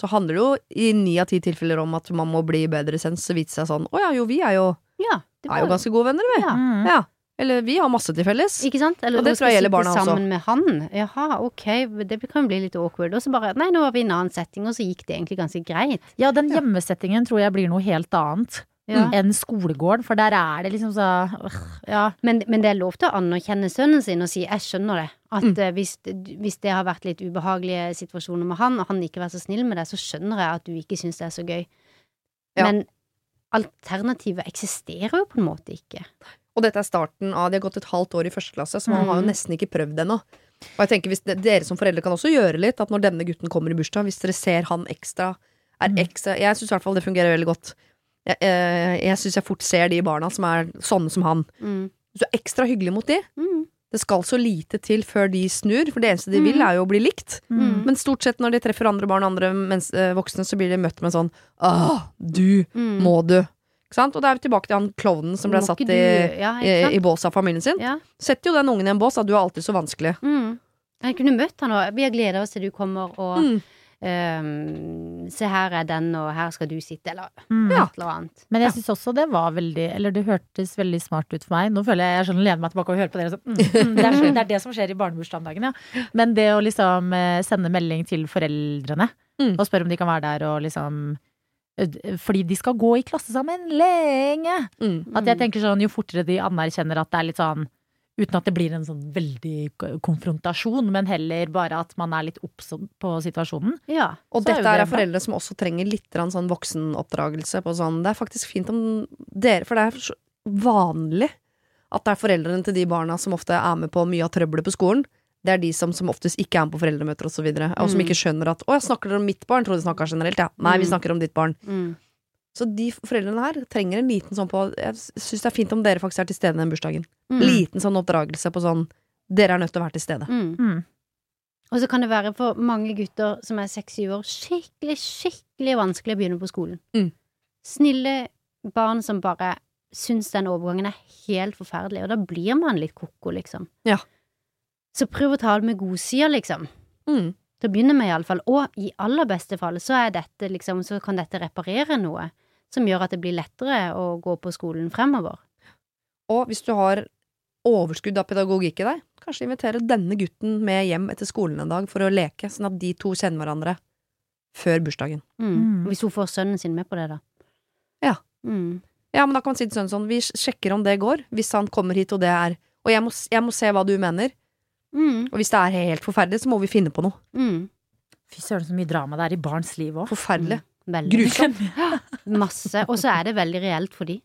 Så handler det jo i ni av ti tilfeller om at man må bli bedre sens så vise seg sånn å ja, jo, vi er jo, Ja, er jo ganske gode venner, vi. Ja. Mm. Ja. Eller vi har masse til felles. Ikke sant? Eller Og det tror jeg gjelder barna også. sammen med han. Jaha, ok, det kan bli litt awkward. Og så bare Nei, nå var vi i en annen setting, og så gikk det egentlig ganske greit. Ja, den hjemmesettingen tror jeg blir noe helt annet Ja. enn skolegården, for der er det liksom så øh, Ja. Men, men det er lov til å anerkjenne sønnen sin og si 'jeg skjønner det'. At Mm. eh, hvis, hvis det har vært litt ubehagelige situasjoner med han, og han ikke har vært så snill med deg, så skjønner jeg at du ikke syns det er så gøy. Ja. Men alternativet eksisterer jo på en måte ikke. Og dette er starten av De har gått et halvt år i første klasse, så man har jo Mhm. nesten ikke prøvd ennå. Og jeg tenker hvis de, Dere som foreldre kan også gjøre litt, at når denne gutten kommer i bursdag, hvis dere ser han ekstra er Mhm. ekstra Jeg syns i hvert fall det fungerer veldig godt. Jeg, eh, jeg syns jeg fort ser de barna som er sånne som han. Mm. Så ekstra hyggelig mot de, Mm. det skal så lite til før de snur, for det eneste de mm. vil, er jo å bli likt. Mm. Men stort sett når de treffer andre barn og andre eh, voksne, så blir de møtt med sånn Åh, du, Mm. må du. Ikke sant? Og da er vi tilbake til han klovnen som ble Må satt i, ja, i, i bås av familien sin. Ja. Setter jo den ungen i en bås, at du er alltid så vanskelig. Mm. Jeg kunne møtt han og Vi har gleda oss til du kommer og Mm. Um, Se, her er den, og her skal du sitte, eller Mm. Et eller annet. Men jeg syns også det var veldig Eller det hørtes veldig smart ut for meg. Nå føler jeg jeg sånn lener meg tilbake og hører på dere så, mm, mm, det, er, så- det er det som skjer i barnebursdagen, ja. Men det å liksom eh, sende melding til foreldrene Mm. og spørre om de kan være der og liksom Fordi de skal gå i klasse sammen lenge. Mm. At jeg tenker sånn, jo fortere de anerkjenner at det er litt sånn Uten at det blir en sånn veldig konfrontasjon, men heller bare at man er litt obs på situasjonen. Ja. Og er dette er det bra. foreldre som også trenger litt sånn voksenoppdragelse på sånn Det er faktisk fint om dere For det er så vanlig at det er foreldrene til de barna som ofte er med på mye av trøbbelet på skolen. Det er de som som oftest ikke er med på foreldremøter osv. Og, så videre, og som Mm. ikke skjønner at 'Å, jeg snakker dere om mitt barn?' Tror de snakka generelt, ja. Nei, vi Mm. snakker om ditt barn. Mm. Så de foreldrene her trenger en liten sånn på Jeg syns det er fint om dere faktisk er til stede den bursdagen. Mm. Liten sånn oppdragelse på sånn Dere er nødt til å være til stede. Mm. Mm. Og så kan det være for mange gutter som er seks-syv år, skikkelig, skikkelig vanskelig å begynne på skolen. Mm. Snille barn som bare syns den overgangen er helt forferdelig, og da blir man litt ko-ko, liksom. Ja. Så prøv å ta det med godsida, liksom. Mm. Til å begynne med, iallfall. Og i aller beste fall så er dette liksom, så kan dette reparere noe som gjør at det blir lettere å gå på skolen fremover. Og hvis du har overskudd av pedagogikk i deg, kanskje invitere denne gutten med hjem etter skolen en dag for å leke, sånn at de to kjenner hverandre før bursdagen. Mm. Mm. Hvis hun får sønnen sin med på det, da. Ja. Mm. Ja, men da kan man si til sønnen sånn, vi sjekker om det går, hvis han kommer hit og det er Og jeg må, jeg må se hva du mener, Mm. og hvis det er helt forferdelig, så må vi finne på noe. Mm. Fy søren, så mye drama det er i barns liv òg. Forferdelig. Mm. Grusomt. Masse. Og så er det veldig reelt for de.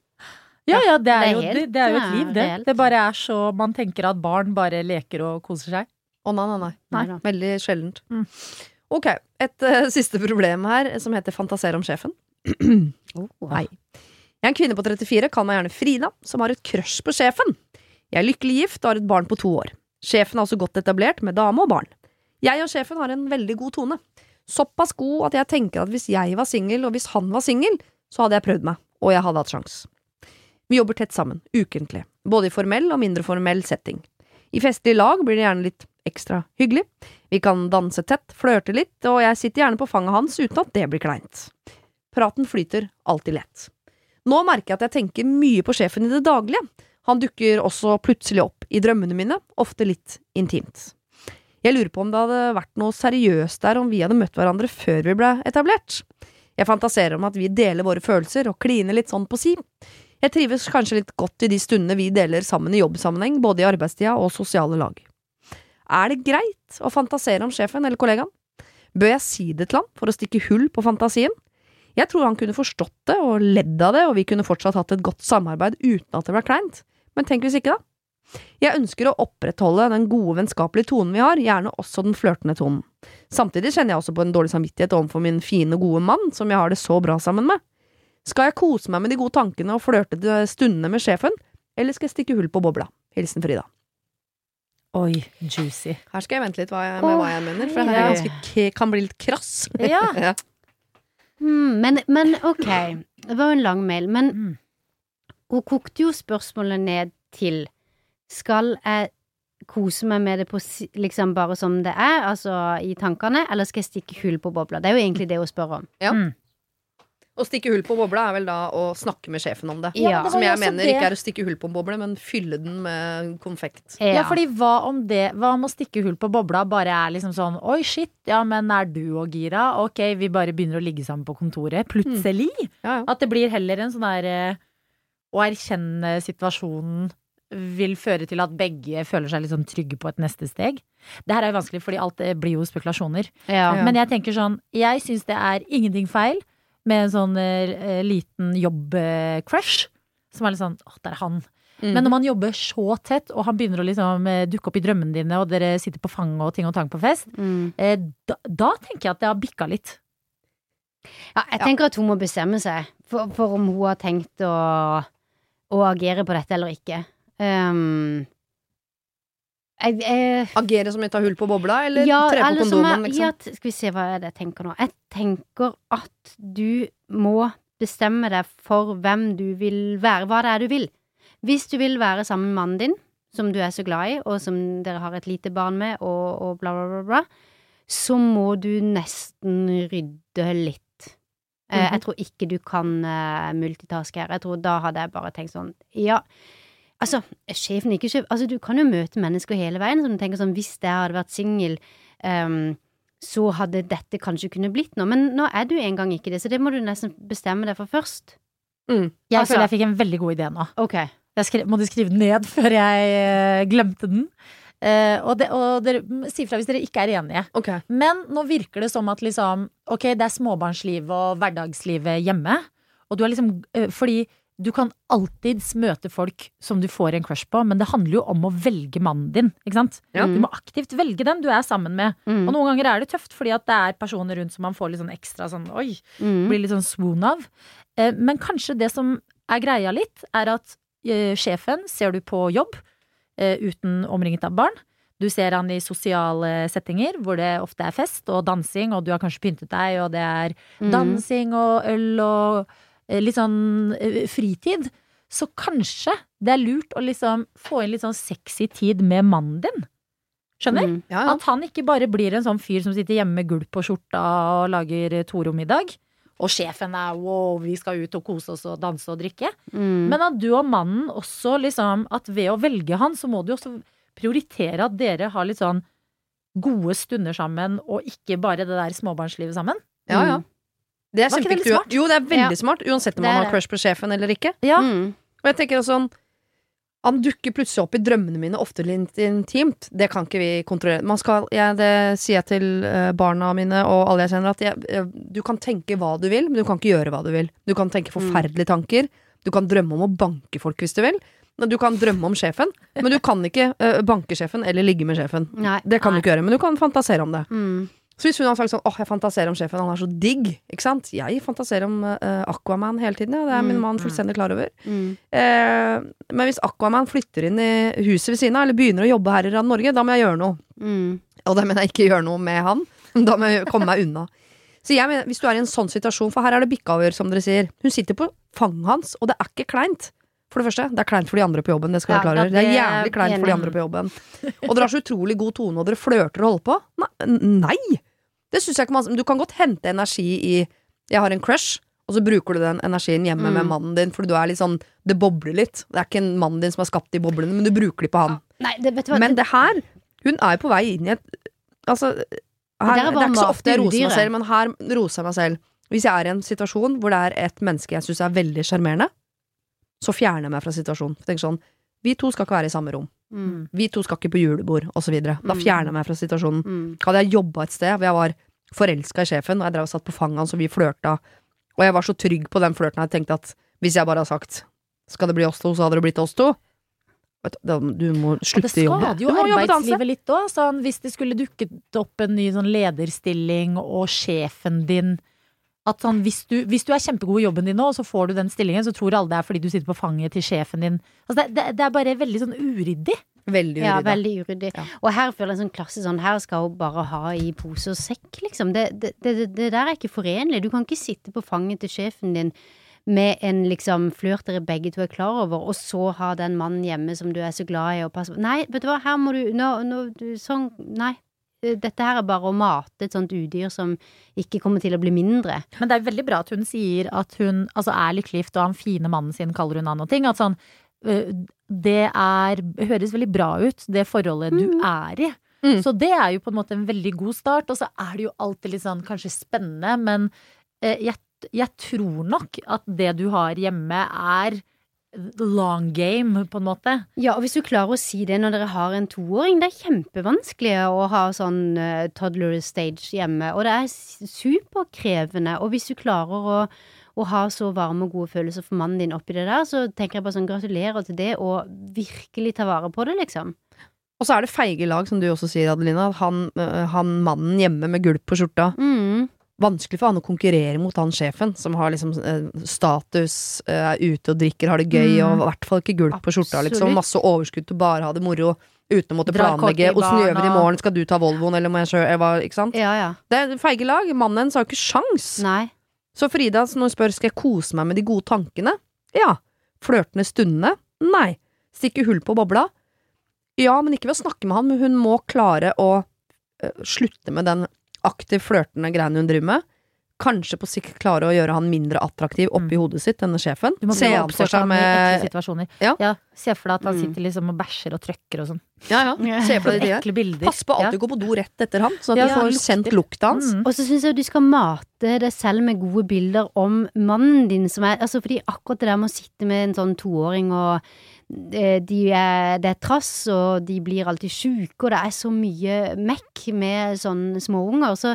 Ja, ja, det er, Det er jo, helt, det, det er jo et liv, det. reelt. Det bare er så Man tenker at barn bare leker og koser seg. Å nei, nei, nei. Nei. Veldig sjeldent. Mm. Ok, et uh, siste problem her, som heter Fantasere om sjefen. Oh, nei Jeg er en kvinne på 34, kall meg gjerne Frida, som har et crush på sjefen. Jeg er lykkelig gift og har et barn på to år. Sjefen er også godt etablert med dame og barn. Jeg og sjefen har en veldig god tone. Såpass god at jeg tenker at hvis jeg var singel, og hvis han var singel, så hadde jeg prøvd meg, og jeg hadde hatt sjans. Vi jobber tett sammen, ukentlig, både i formell og mindre formell setting. I festlig lag blir det gjerne litt ekstra hyggelig. Vi kan danse tett, flørte litt, og jeg sitter gjerne på fanget hans uten at det blir kleint. Praten flyter alltid lett. Nå merker jeg at jeg tenker mye på sjefen i det daglige. Han dukker også plutselig opp i drømmene mine, ofte litt intimt. Jeg lurer på om det hadde vært noe seriøst der om vi hadde møtt hverandre før vi ble etablert. Jeg fantaserer om at vi deler våre følelser og kliner litt sånn på si. Jeg trives kanskje litt godt i de stundene vi deler sammen i jobbsammenheng, både i arbeidstida og sosiale lag. Er det greit å fantasere om sjefen eller kollegaen? Bør jeg si det til ham for å stikke hull på fantasien? Jeg tror han kunne forstått det og ledd av det, og vi kunne fortsatt hatt et godt samarbeid uten at det ble kleint. Men tenk hvis ikke, da? Jeg ønsker å opprettholde den gode, vennskapelige tonen vi har, gjerne også den flørtende tonen. Samtidig kjenner jeg også på en dårlig samvittighet overfor min fine, gode mann, som jeg har det så bra sammen med. Skal jeg kose meg med de gode tankene og flørtete stundene med sjefen, eller skal jeg stikke hull på bobla? Hilsen Frida. Oi, juicy. Her skal jeg vente litt hva jeg, med hva jeg mener, for det her er ganske, kan bli litt krass. Ja. Ja. Mm, men, men ok, det var jo en lang mail, men Mm. Hun kokte jo spørsmålet ned til Skal jeg kose meg med det på, liksom bare som det er, altså i tankene, eller skal jeg stikke hull på bobla? Det er jo egentlig det hun spør om. Ja. Mm. Å stikke hull på bobla er vel da å snakke med sjefen om det. Ja, det Som jeg mener det. ikke er å stikke hull på en boble, men fylle den med konfekt. Ja, fordi hva om det Hva om å stikke hull på bobla bare er liksom sånn Oi, shit, ja, men er du og gira? Ok, vi bare begynner å ligge sammen på kontoret. Plutselig. Ja, ja. At det blir heller en sånn der eh, Å erkjenne situasjonen vil føre til at begge føler seg litt sånn trygge på et neste steg. Det her er jo vanskelig, fordi alt det blir jo spekulasjoner. Ja. Ja. Men jeg tenker sånn Jeg syns det er ingenting feil med en sånn uh, liten jobb-crush. Som er litt sånn åh, det er han. Mm. Men når man jobber så tett, og han begynner å liksom eh, dukke opp i drømmene dine, og dere sitter på fanget og ting og tang på fest, Mm. eh, da, da tenker jeg at det har bikka litt. Ja, jeg tenker at hun må bestemme seg for, for om hun har tenkt å, å agere på dette eller ikke. Um, jeg, jeg, Agere som i ta hull på bobla, eller ja, tre på kondomen, jeg- liksom? ja, skal vi se hva er det jeg tenker nå. Jeg tenker at du må bestemme deg for hvem du vil være, hva det er du vil. Hvis du vil være sammen med mannen din, som du er så glad i, og som dere har et lite barn med, og, og bla, bla, bla, bla, så må du nesten rydde litt. Mhm. Jeg tror ikke du kan eh, multitaske her. Jeg tror Da hadde jeg bare tenkt sånn Ja, altså, sjefen ikke sjef Altså, du kan jo møte mennesker hele veien, så du tenker sånn Hvis jeg hadde vært singel, um, så hadde dette kanskje kunne blitt noe. Men nå er du engang ikke det, så det må du nesten bestemme deg for først. Mm. Jeg Altså- føler jeg fikk en veldig god idé nå. Ok. Jeg skre, måtte skrive den ned før jeg eh, glemte den. Eh, og, det, og dere si fra hvis dere ikke er enige. Okay. Men nå virker det som at liksom okay, det er småbarnslivet og hverdagslivet hjemme. Og du er liksom eh, Fordi du kan alltids møte folk som du får en crush på, men det handler jo om å velge mannen din. Ikke sant? Ja. Du må aktivt velge den du er sammen med. Mm. Og noen ganger er det tøft, fordi at det er personer rundt som man får litt sånn ekstra sånn oi, Mm. blir litt sånn swoon av. Eh, Men kanskje det som er greia litt, er at sjefen ser du på jobb uten omringet av barn. Du ser han i sosiale settinger hvor det ofte er fest og dansing, og du har kanskje pyntet deg, og det er Mm. dansing og øl og eh, litt sånn eh, fritid. Så kanskje det er lurt å liksom få inn litt sånn sexy tid med mannen din. Skjønner? Mm. Ja, ja. At han ikke bare blir en sånn fyr som sitter hjemme med gulp på skjorta og lager Toro-middag. Og sjefen er wow, vi skal ut og kose oss og danse og drikke. Mm. Men at du og mannen også liksom At ved å velge han, så må du også prioritere at dere har litt sånn gode stunder sammen, og ikke bare det der småbarnslivet sammen. ja, ja. Det er kjempeviktig. Jo, det er veldig Ja. smart, uansett om man har crush på sjefen eller ikke. Ja, Mm. Og jeg tenker sånn sånn Han dukker plutselig opp i drømmene mine, ofte litt intimt. Det kan ikke vi kontrollere. Man skal, ja, det sier jeg til eh, barna mine og alle jeg kjenner, at jeg, du kan tenke hva du vil, men du kan ikke gjøre hva du vil. Du kan tenke forferdelige tanker. Du kan drømme om å banke folk hvis du vil. Du kan drømme om sjefen, men du kan ikke eh, banke sjefen eller ligge med sjefen. Nei. Det kan Nei. du ikke gjøre, men du kan fantasere om det. Mm. Så hvis hun hadde sagt sånn åh, jeg fantaserer om sjefen, han er så digg, ikke sant. Jeg fantaserer om uh, Aquaman hele tiden, ja. Det er min Mm. mann fullstendig klar over. Mm. Uh, men hvis Aquaman flytter inn i huset ved siden av, eller begynner å jobbe her i Rand Norge, da må jeg gjøre noe. Mm. Og da mener jeg ikke gjøre noe med han. Da må jeg komme meg unna. Så jeg mener, hvis du er i en sånn situasjon, for her er det bikka over, som dere sier. Hun sitter på fanget hans, og det er ikke kleint. For det første, det er kleint for de andre på jobben. Det skal Ja, over. Det er er jævlig kleint for de andre på jobben. Og dere har så utrolig god tone, og dere flørter og holder på. Nei! Nei. Det synes jeg ikke man Du kan godt hente energi i 'jeg har en crush', og så bruker du den energien hjemme Mm. med mannen din, fordi du er litt sånn Det bobler litt. Det er ikke en mannen din som er skapt i boblene, men du bruker de på han. Nei, det, vet du hva? Men det her Hun er jo på vei inn i et Altså her, Det er er, ikke så ofte jeg roser meg selv, men her roser jeg meg selv. Hvis jeg er i en situasjon hvor det er et menneske jeg syns er veldig sjarmerende, så fjerner jeg meg fra situasjonen. Tenk sånn Vi to skal ikke være i samme rom. Mm, Vi to skal ikke på julebord, osv. Da Mm. fjerner jeg meg fra situasjonen. mm. Hadde jeg jobba et sted hvor jeg var forelska i sjefen, og jeg drev og satt på fanget hans, og vi flørta, og jeg var så trygg på den flørten jeg tenkte at hvis jeg bare hadde sagt skal det bli oss to, så hadde det blitt oss to. Du, må slutte må jobben. det skader jo arbeidslivet litt òg. Sånn, hvis det skulle dukket opp en ny sånn lederstilling, og sjefen din at sånn, hvis, du, hvis du er kjempegod i jobben din nå, og så får du den stillingen, så tror alle det er fordi du sitter på fanget til sjefen din. Altså, det, det, det er bare veldig sånn uryddig. Veldig Ja, veldig uryddig. Ja. Og her føler jeg en sånn klasse sånn Her skal hun bare ha i pose og sekk, liksom. Det, det, det, det der er ikke forenlig. Du kan ikke sitte på fanget til sjefen din med en liksom flørt dere begge to er klar over, og så ha den mannen hjemme som du er så glad i og passer på. Nei, vet du hva, her må du Nå, nå du, Sånn, nei. Dette her er bare å mate et sånt udyr som ikke kommer til å bli mindre. Men det er veldig bra at hun sier at hun altså, er lykkelig gift, og han fine mannen sin kaller hun han og ting. At sånn øh, Det er Høres veldig bra ut, det forholdet du er i. Mm. Så det er jo på en måte en veldig god start. Og så er det jo alltid litt sånn kanskje spennende, men eh, jeg, jeg tror nok at det du har hjemme, er long game, på en måte. Ja, og hvis du klarer å si det når dere har en toåring, det er kjempevanskelig å ha sånn uh, toddler stage hjemme, og det er superkrevende. Og hvis du klarer å, å ha så varme og gode følelser for mannen din oppi det der, så tenker jeg bare sånn gratulerer til det, og virkelig ta vare på det, liksom. Og så er det feige lag, som du også sier, Adelina. Han, øh, han mannen hjemme med gulp på skjorta. Mm. Vanskelig for han å konkurrere mot han sjefen, som har liksom eh, status, eh, er ute og drikker, har det gøy, Mm. og i hvert fall ikke gulp på skjorta, liksom. Masse overskudd til bare å ha det moro. Uten å måtte Dra planlegge. Og det i morgen? Skal du ta Volvoen, eller må jeg sjøl Ikke sant? Ja, ja. Det er feige lag. Mannen hennes har jo ikke sjans. Nei. Så Frida, når hun spør skal jeg kose meg med de gode tankene, ja. Flørtende stundene, nei. Stikke hull på bobla, ja, men ikke ved å snakke med han, men hun må klare å uh, slutte med den aktivt flørtende greiene hun driver med. Kanskje på sikt klare å gjøre han mindre attraktiv oppi hodet sitt, denne sjefen. Du må Se han for seg i ekle med situasjoner. Ja. Se for deg at han Mm. sitter liksom og bæsjer og trøkker og sånn. Ja, ja. Se for deg de. Ekle bilder. Pass på å alltid gå på do rett etter han, så at Ja, du får lukter. kjent lukta hans. Mm. Og så syns jeg du skal mate deg selv med gode bilder om mannen din som er Altså fordi akkurat det der med å sitte med en sånn toåring og de er, det er trass, og de blir alltid sjuke, og det er så mye mekk med sånne småunger. Så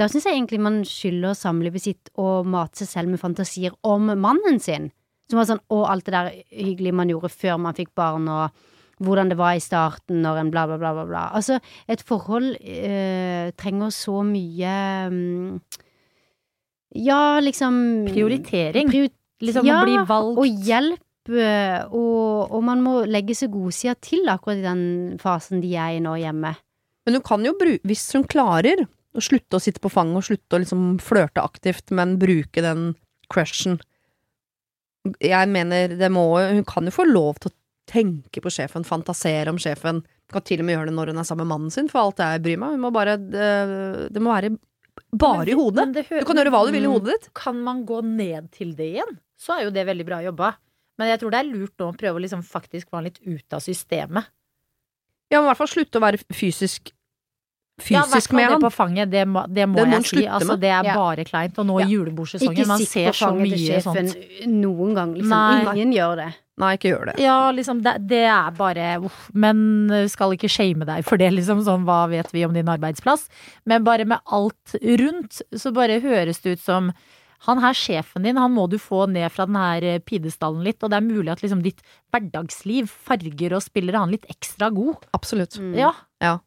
da syns jeg egentlig man skylder samlivet sitt å mate seg selv med fantasier om mannen sin. Som var sånn Å, alt det der hyggelige man gjorde før man fikk barn, og hvordan det var i starten når en bla, bla, bla, bla. bla. Altså, et forhold øh, trenger så mye øh, Ja, liksom Prioritering. Prior- Liksom ja, å bli valgt. og hjelp, og, og man må legge seg godsida til akkurat i den fasen de er i nå hjemme. Men hun kan jo bruke, hvis hun klarer å slutte å sitte på fanget og slutte å liksom flørte aktivt, men bruke den crushen Jeg mener, det må Hun kan jo få lov til å tenke på sjefen, fantasere om sjefen. Kan til og med gjøre det når hun er sammen med mannen sin, for alt jeg bryr meg. Hun må bare Det, det må være bare i hodet. Du kan gjøre hva du vil i hodet ditt. Kan man gå ned til det igjen, så er jo det veldig bra jobba. Men jeg tror det er lurt nå å prøve å liksom faktisk være litt ute av systemet. Ja, men i hvert fall slutte å være fysisk Ja, Fysisk ja, med det på fanget, det må, det må Det jeg si. Altså, det er Ja. bare kleint. Og nå i Ja. julebordsesongen, Ikke man sitt ser på fanget til sjefen noen gang. Liksom. Nei. Ingen gjør det. Nei, ikke gjør det. Ja, liksom, det, det er bare uff, Men skal ikke shame deg for det, liksom. Sånn, hva vet vi om din arbeidsplass? Men bare med alt rundt, så bare høres det ut som han her sjefen din, han må du få ned fra den her eh, pidestallen litt, og det er mulig at liksom ditt hverdagsliv farger og spiller han litt ekstra god. Absolutt. Mm. Ja. Ja,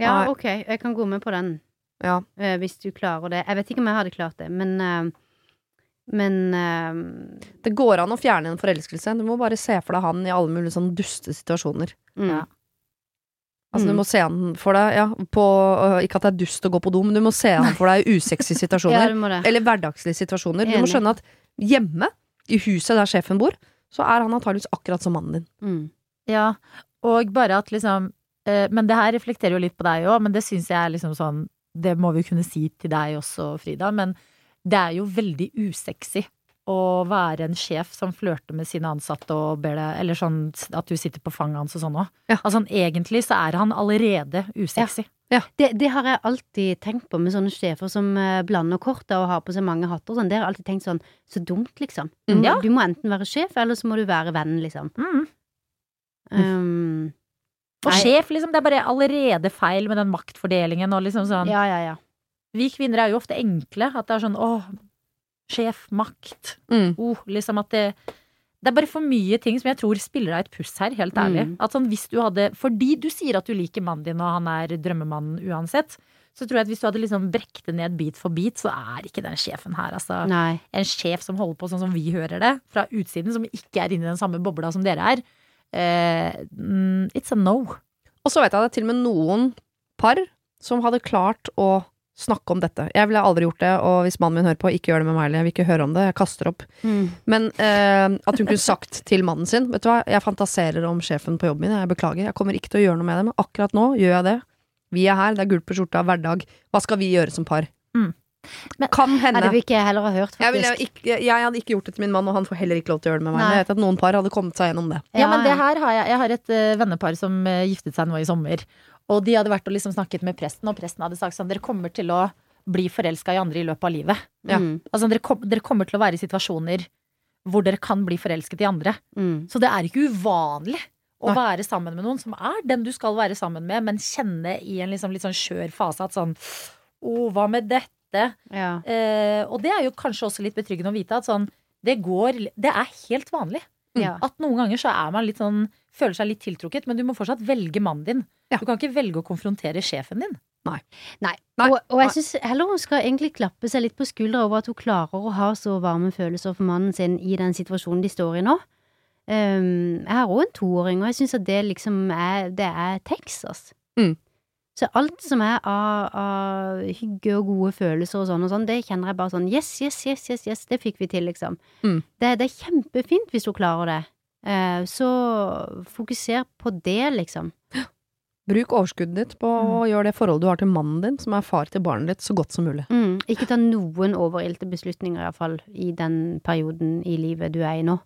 ja. ok, jeg kan gå med på den. Ja. Uh, hvis du klarer det. Jeg vet ikke om jeg hadde klart det, men uh, Men uh, Det går an å fjerne en forelskelse. Du må bare se for deg han i alle mulige sånne duste situasjoner. mm. Ja. Altså, du Mm. må se han for deg ja, på, øh, Ikke at det er dust å gå på do, men du må se han for deg i usexy situasjoner. ja, eller hverdagslige situasjoner. Du må skjønne at hjemme, i huset der sjefen bor, så er han antageligvis akkurat som mannen din. Mm. Ja, og bare at liksom eh, Men det her reflekterer jo litt på deg òg, men det syns jeg er liksom sånn Det må vi kunne si til deg også, Frida. Men det er jo veldig usexy å være en sjef som flørter med sine ansatte og ber deg Eller sånn at du sitter på fanget hans og sånn òg. Ja. Altså, egentlig så er han allerede usexy. Det, det har jeg alltid tenkt på med sånne sjefer som eh, blander korta og har på seg mange hatter og sånn. Det har jeg alltid tenkt sånn Så dumt, liksom. Mm. Ja. du må enten være sjef, eller så må du være venn, liksom. Mm. Um, Og Nei. sjef, liksom, det er bare allerede feil med den maktfordelingen og liksom sånn ja, ja, ja. Vi kvinner er jo ofte enkle. At det er sånn åh, sjef, makt, Mm. oh, liksom at det det er bare for mye ting som jeg tror spiller deg et puss her, helt ærlig. Mm. At sånn hvis du hadde Fordi du sier at du liker mannen din, og han er drømmemannen uansett, så tror jeg at hvis du hadde liksom brekt det ned bit for bit, så er ikke den sjefen her, altså. Nei. En sjef som holder på sånn som vi hører det, fra utsiden, som ikke er inne i den samme bobla som dere er. Eh, mm, it's a no. Og så vet jeg det er til og med noen par som hadde klart å snakke om dette. Jeg ville aldri gjort det, og hvis mannen min hører på, ikke gjør det med meg, heller. jeg vil ikke høre om det, jeg kaster opp. Mm. Men eh, at hun kunne sagt til mannen sin Vet du hva, jeg fantaserer om sjefen på jobben min, jeg beklager, jeg kommer ikke til å gjøre noe med det, men akkurat nå gjør jeg det. Vi er her, det er gult på skjorta, hverdag. Hva skal vi gjøre som par? Mm. Men- kan hende. det vil ikke jeg heller ha hørt, Jeg, ville jeg, ikke, jeg hadde ikke gjort det til min mann, og han får heller ikke lov til å gjøre det med meg. Nei. Men jeg vet at noen par hadde kommet seg gjennom det. Ja, men det her har jeg Jeg har et uh, vennepar som uh, giftet seg nå i sommer. Og de hadde vært og liksom snakket med presten, og presten hadde sagt sånn Dere kommer til å bli forelska i andre i løpet av livet. Ja. Mm. Altså, dere, kom, dere kommer til å være i situasjoner hvor dere kan bli forelsket i andre. Mm. Så det er ikke uvanlig å Nei. være sammen med noen som er den du skal være sammen med, men kjenne i en liksom litt sånn skjør fase at sånn Å, hva med dette? Ja. Eh, og det er jo kanskje også litt betryggende å vite at sånn Det går Det er helt vanlig. Ja. At noen ganger så er man litt sånn Føler seg litt tiltrukket, men du må fortsatt velge mannen din. Ja. Du kan ikke velge å konfrontere sjefen din. Nei. Nei. Og, og jeg Nei. syns heller hun skal egentlig klappe seg litt på skuldra over at hun klarer å ha så varme følelser for mannen sin i den situasjonen de står i nå. Um, jeg har òg en toåring, og jeg syns at det liksom er Det er Texas. Mm. Så alt som er av, av hygge og gode følelser og sånn og sånn, det kjenner jeg bare sånn yes, yes, yes, yes, yes, det fikk vi til, liksom. Mm. Det, det er kjempefint hvis hun klarer det. Eh, så fokuser på det, liksom. Bruk overskuddet ditt på å gjøre det forholdet du har til mannen din, som er far til barnet ditt, så godt som mulig. Mm. Ikke ta noen overilte beslutninger, iallfall, i den perioden i livet du er i nå.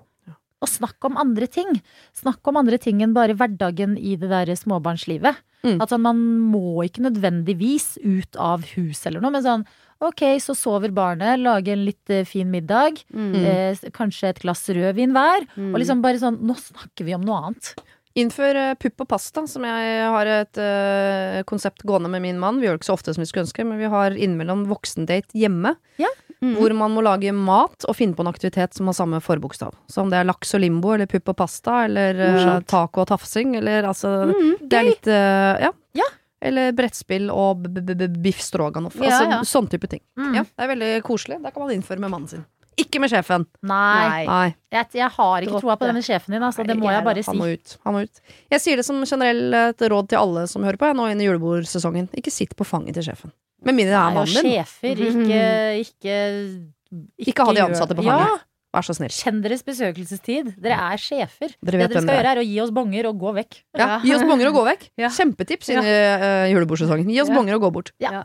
Og snakk om andre ting. Snakk om andre ting enn bare hverdagen i det der småbarnslivet. Mm. At sånn, man må ikke nødvendigvis ut av hus eller noe, men sånn ok, så sover barnet, lage en litt eh, fin middag, Mm. eh, kanskje et glass rødvin hver, Mm. og liksom bare sånn nå snakker vi om noe annet. Innfør eh, pupp og pasta, som jeg har et eh, konsept gående med min mann. Vi gjør det ikke så ofte som vi skulle ønske, men vi har innimellom voksendate hjemme. Mm. Hvor man må lage mat og finne på en aktivitet som har samme forbokstav. Så om det er laks og limbo eller pupp og pasta eller uh, taco og tafsing eller altså Mm, Det er litt uh, ja. Ja. Eller brettspill og biff stroganoff. Ja, altså ja. sånn type ting. Mm. Ja, det er veldig koselig. Det kan man innføre med mannen sin. Ikke med sjefen. Nei, Nei. Jeg, jeg har ikke Dropp troa på denne sjefen din, altså. Det må jeg bare si. Han må ut. Han må ut. Jeg sier det som generelt råd til alle som hører på, nå inn i julebordsesongen. Ikke sitt på fanget til sjefen. Med mindre det er Nei, og mannen din. sjefer, ikke Ikke, Ikke ha de ansatte på Ja, fanget. Vær så snill. Kjenn deres besøkelsestid. Dere er sjefer. Dere det dere skal gjøre, er å gi oss bonger og gå vekk. Ja, gi oss bonger og gå vekk. Ja. Kjempetips inn i uh, julebordsesongen. Gi oss Ja. bonger og gå bort. Ja.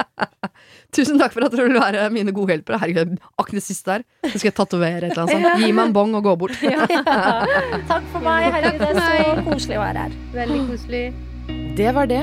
Tusen takk for at dere vil være mine gode hjelpere. Herregud, akkurat det siste her. Så skal jeg tatovere et eller annet sånt. Gi meg en bong og gå bort. Takk for meg. Herregud, det er så koselig å være her. Veldig koselig. Det var det.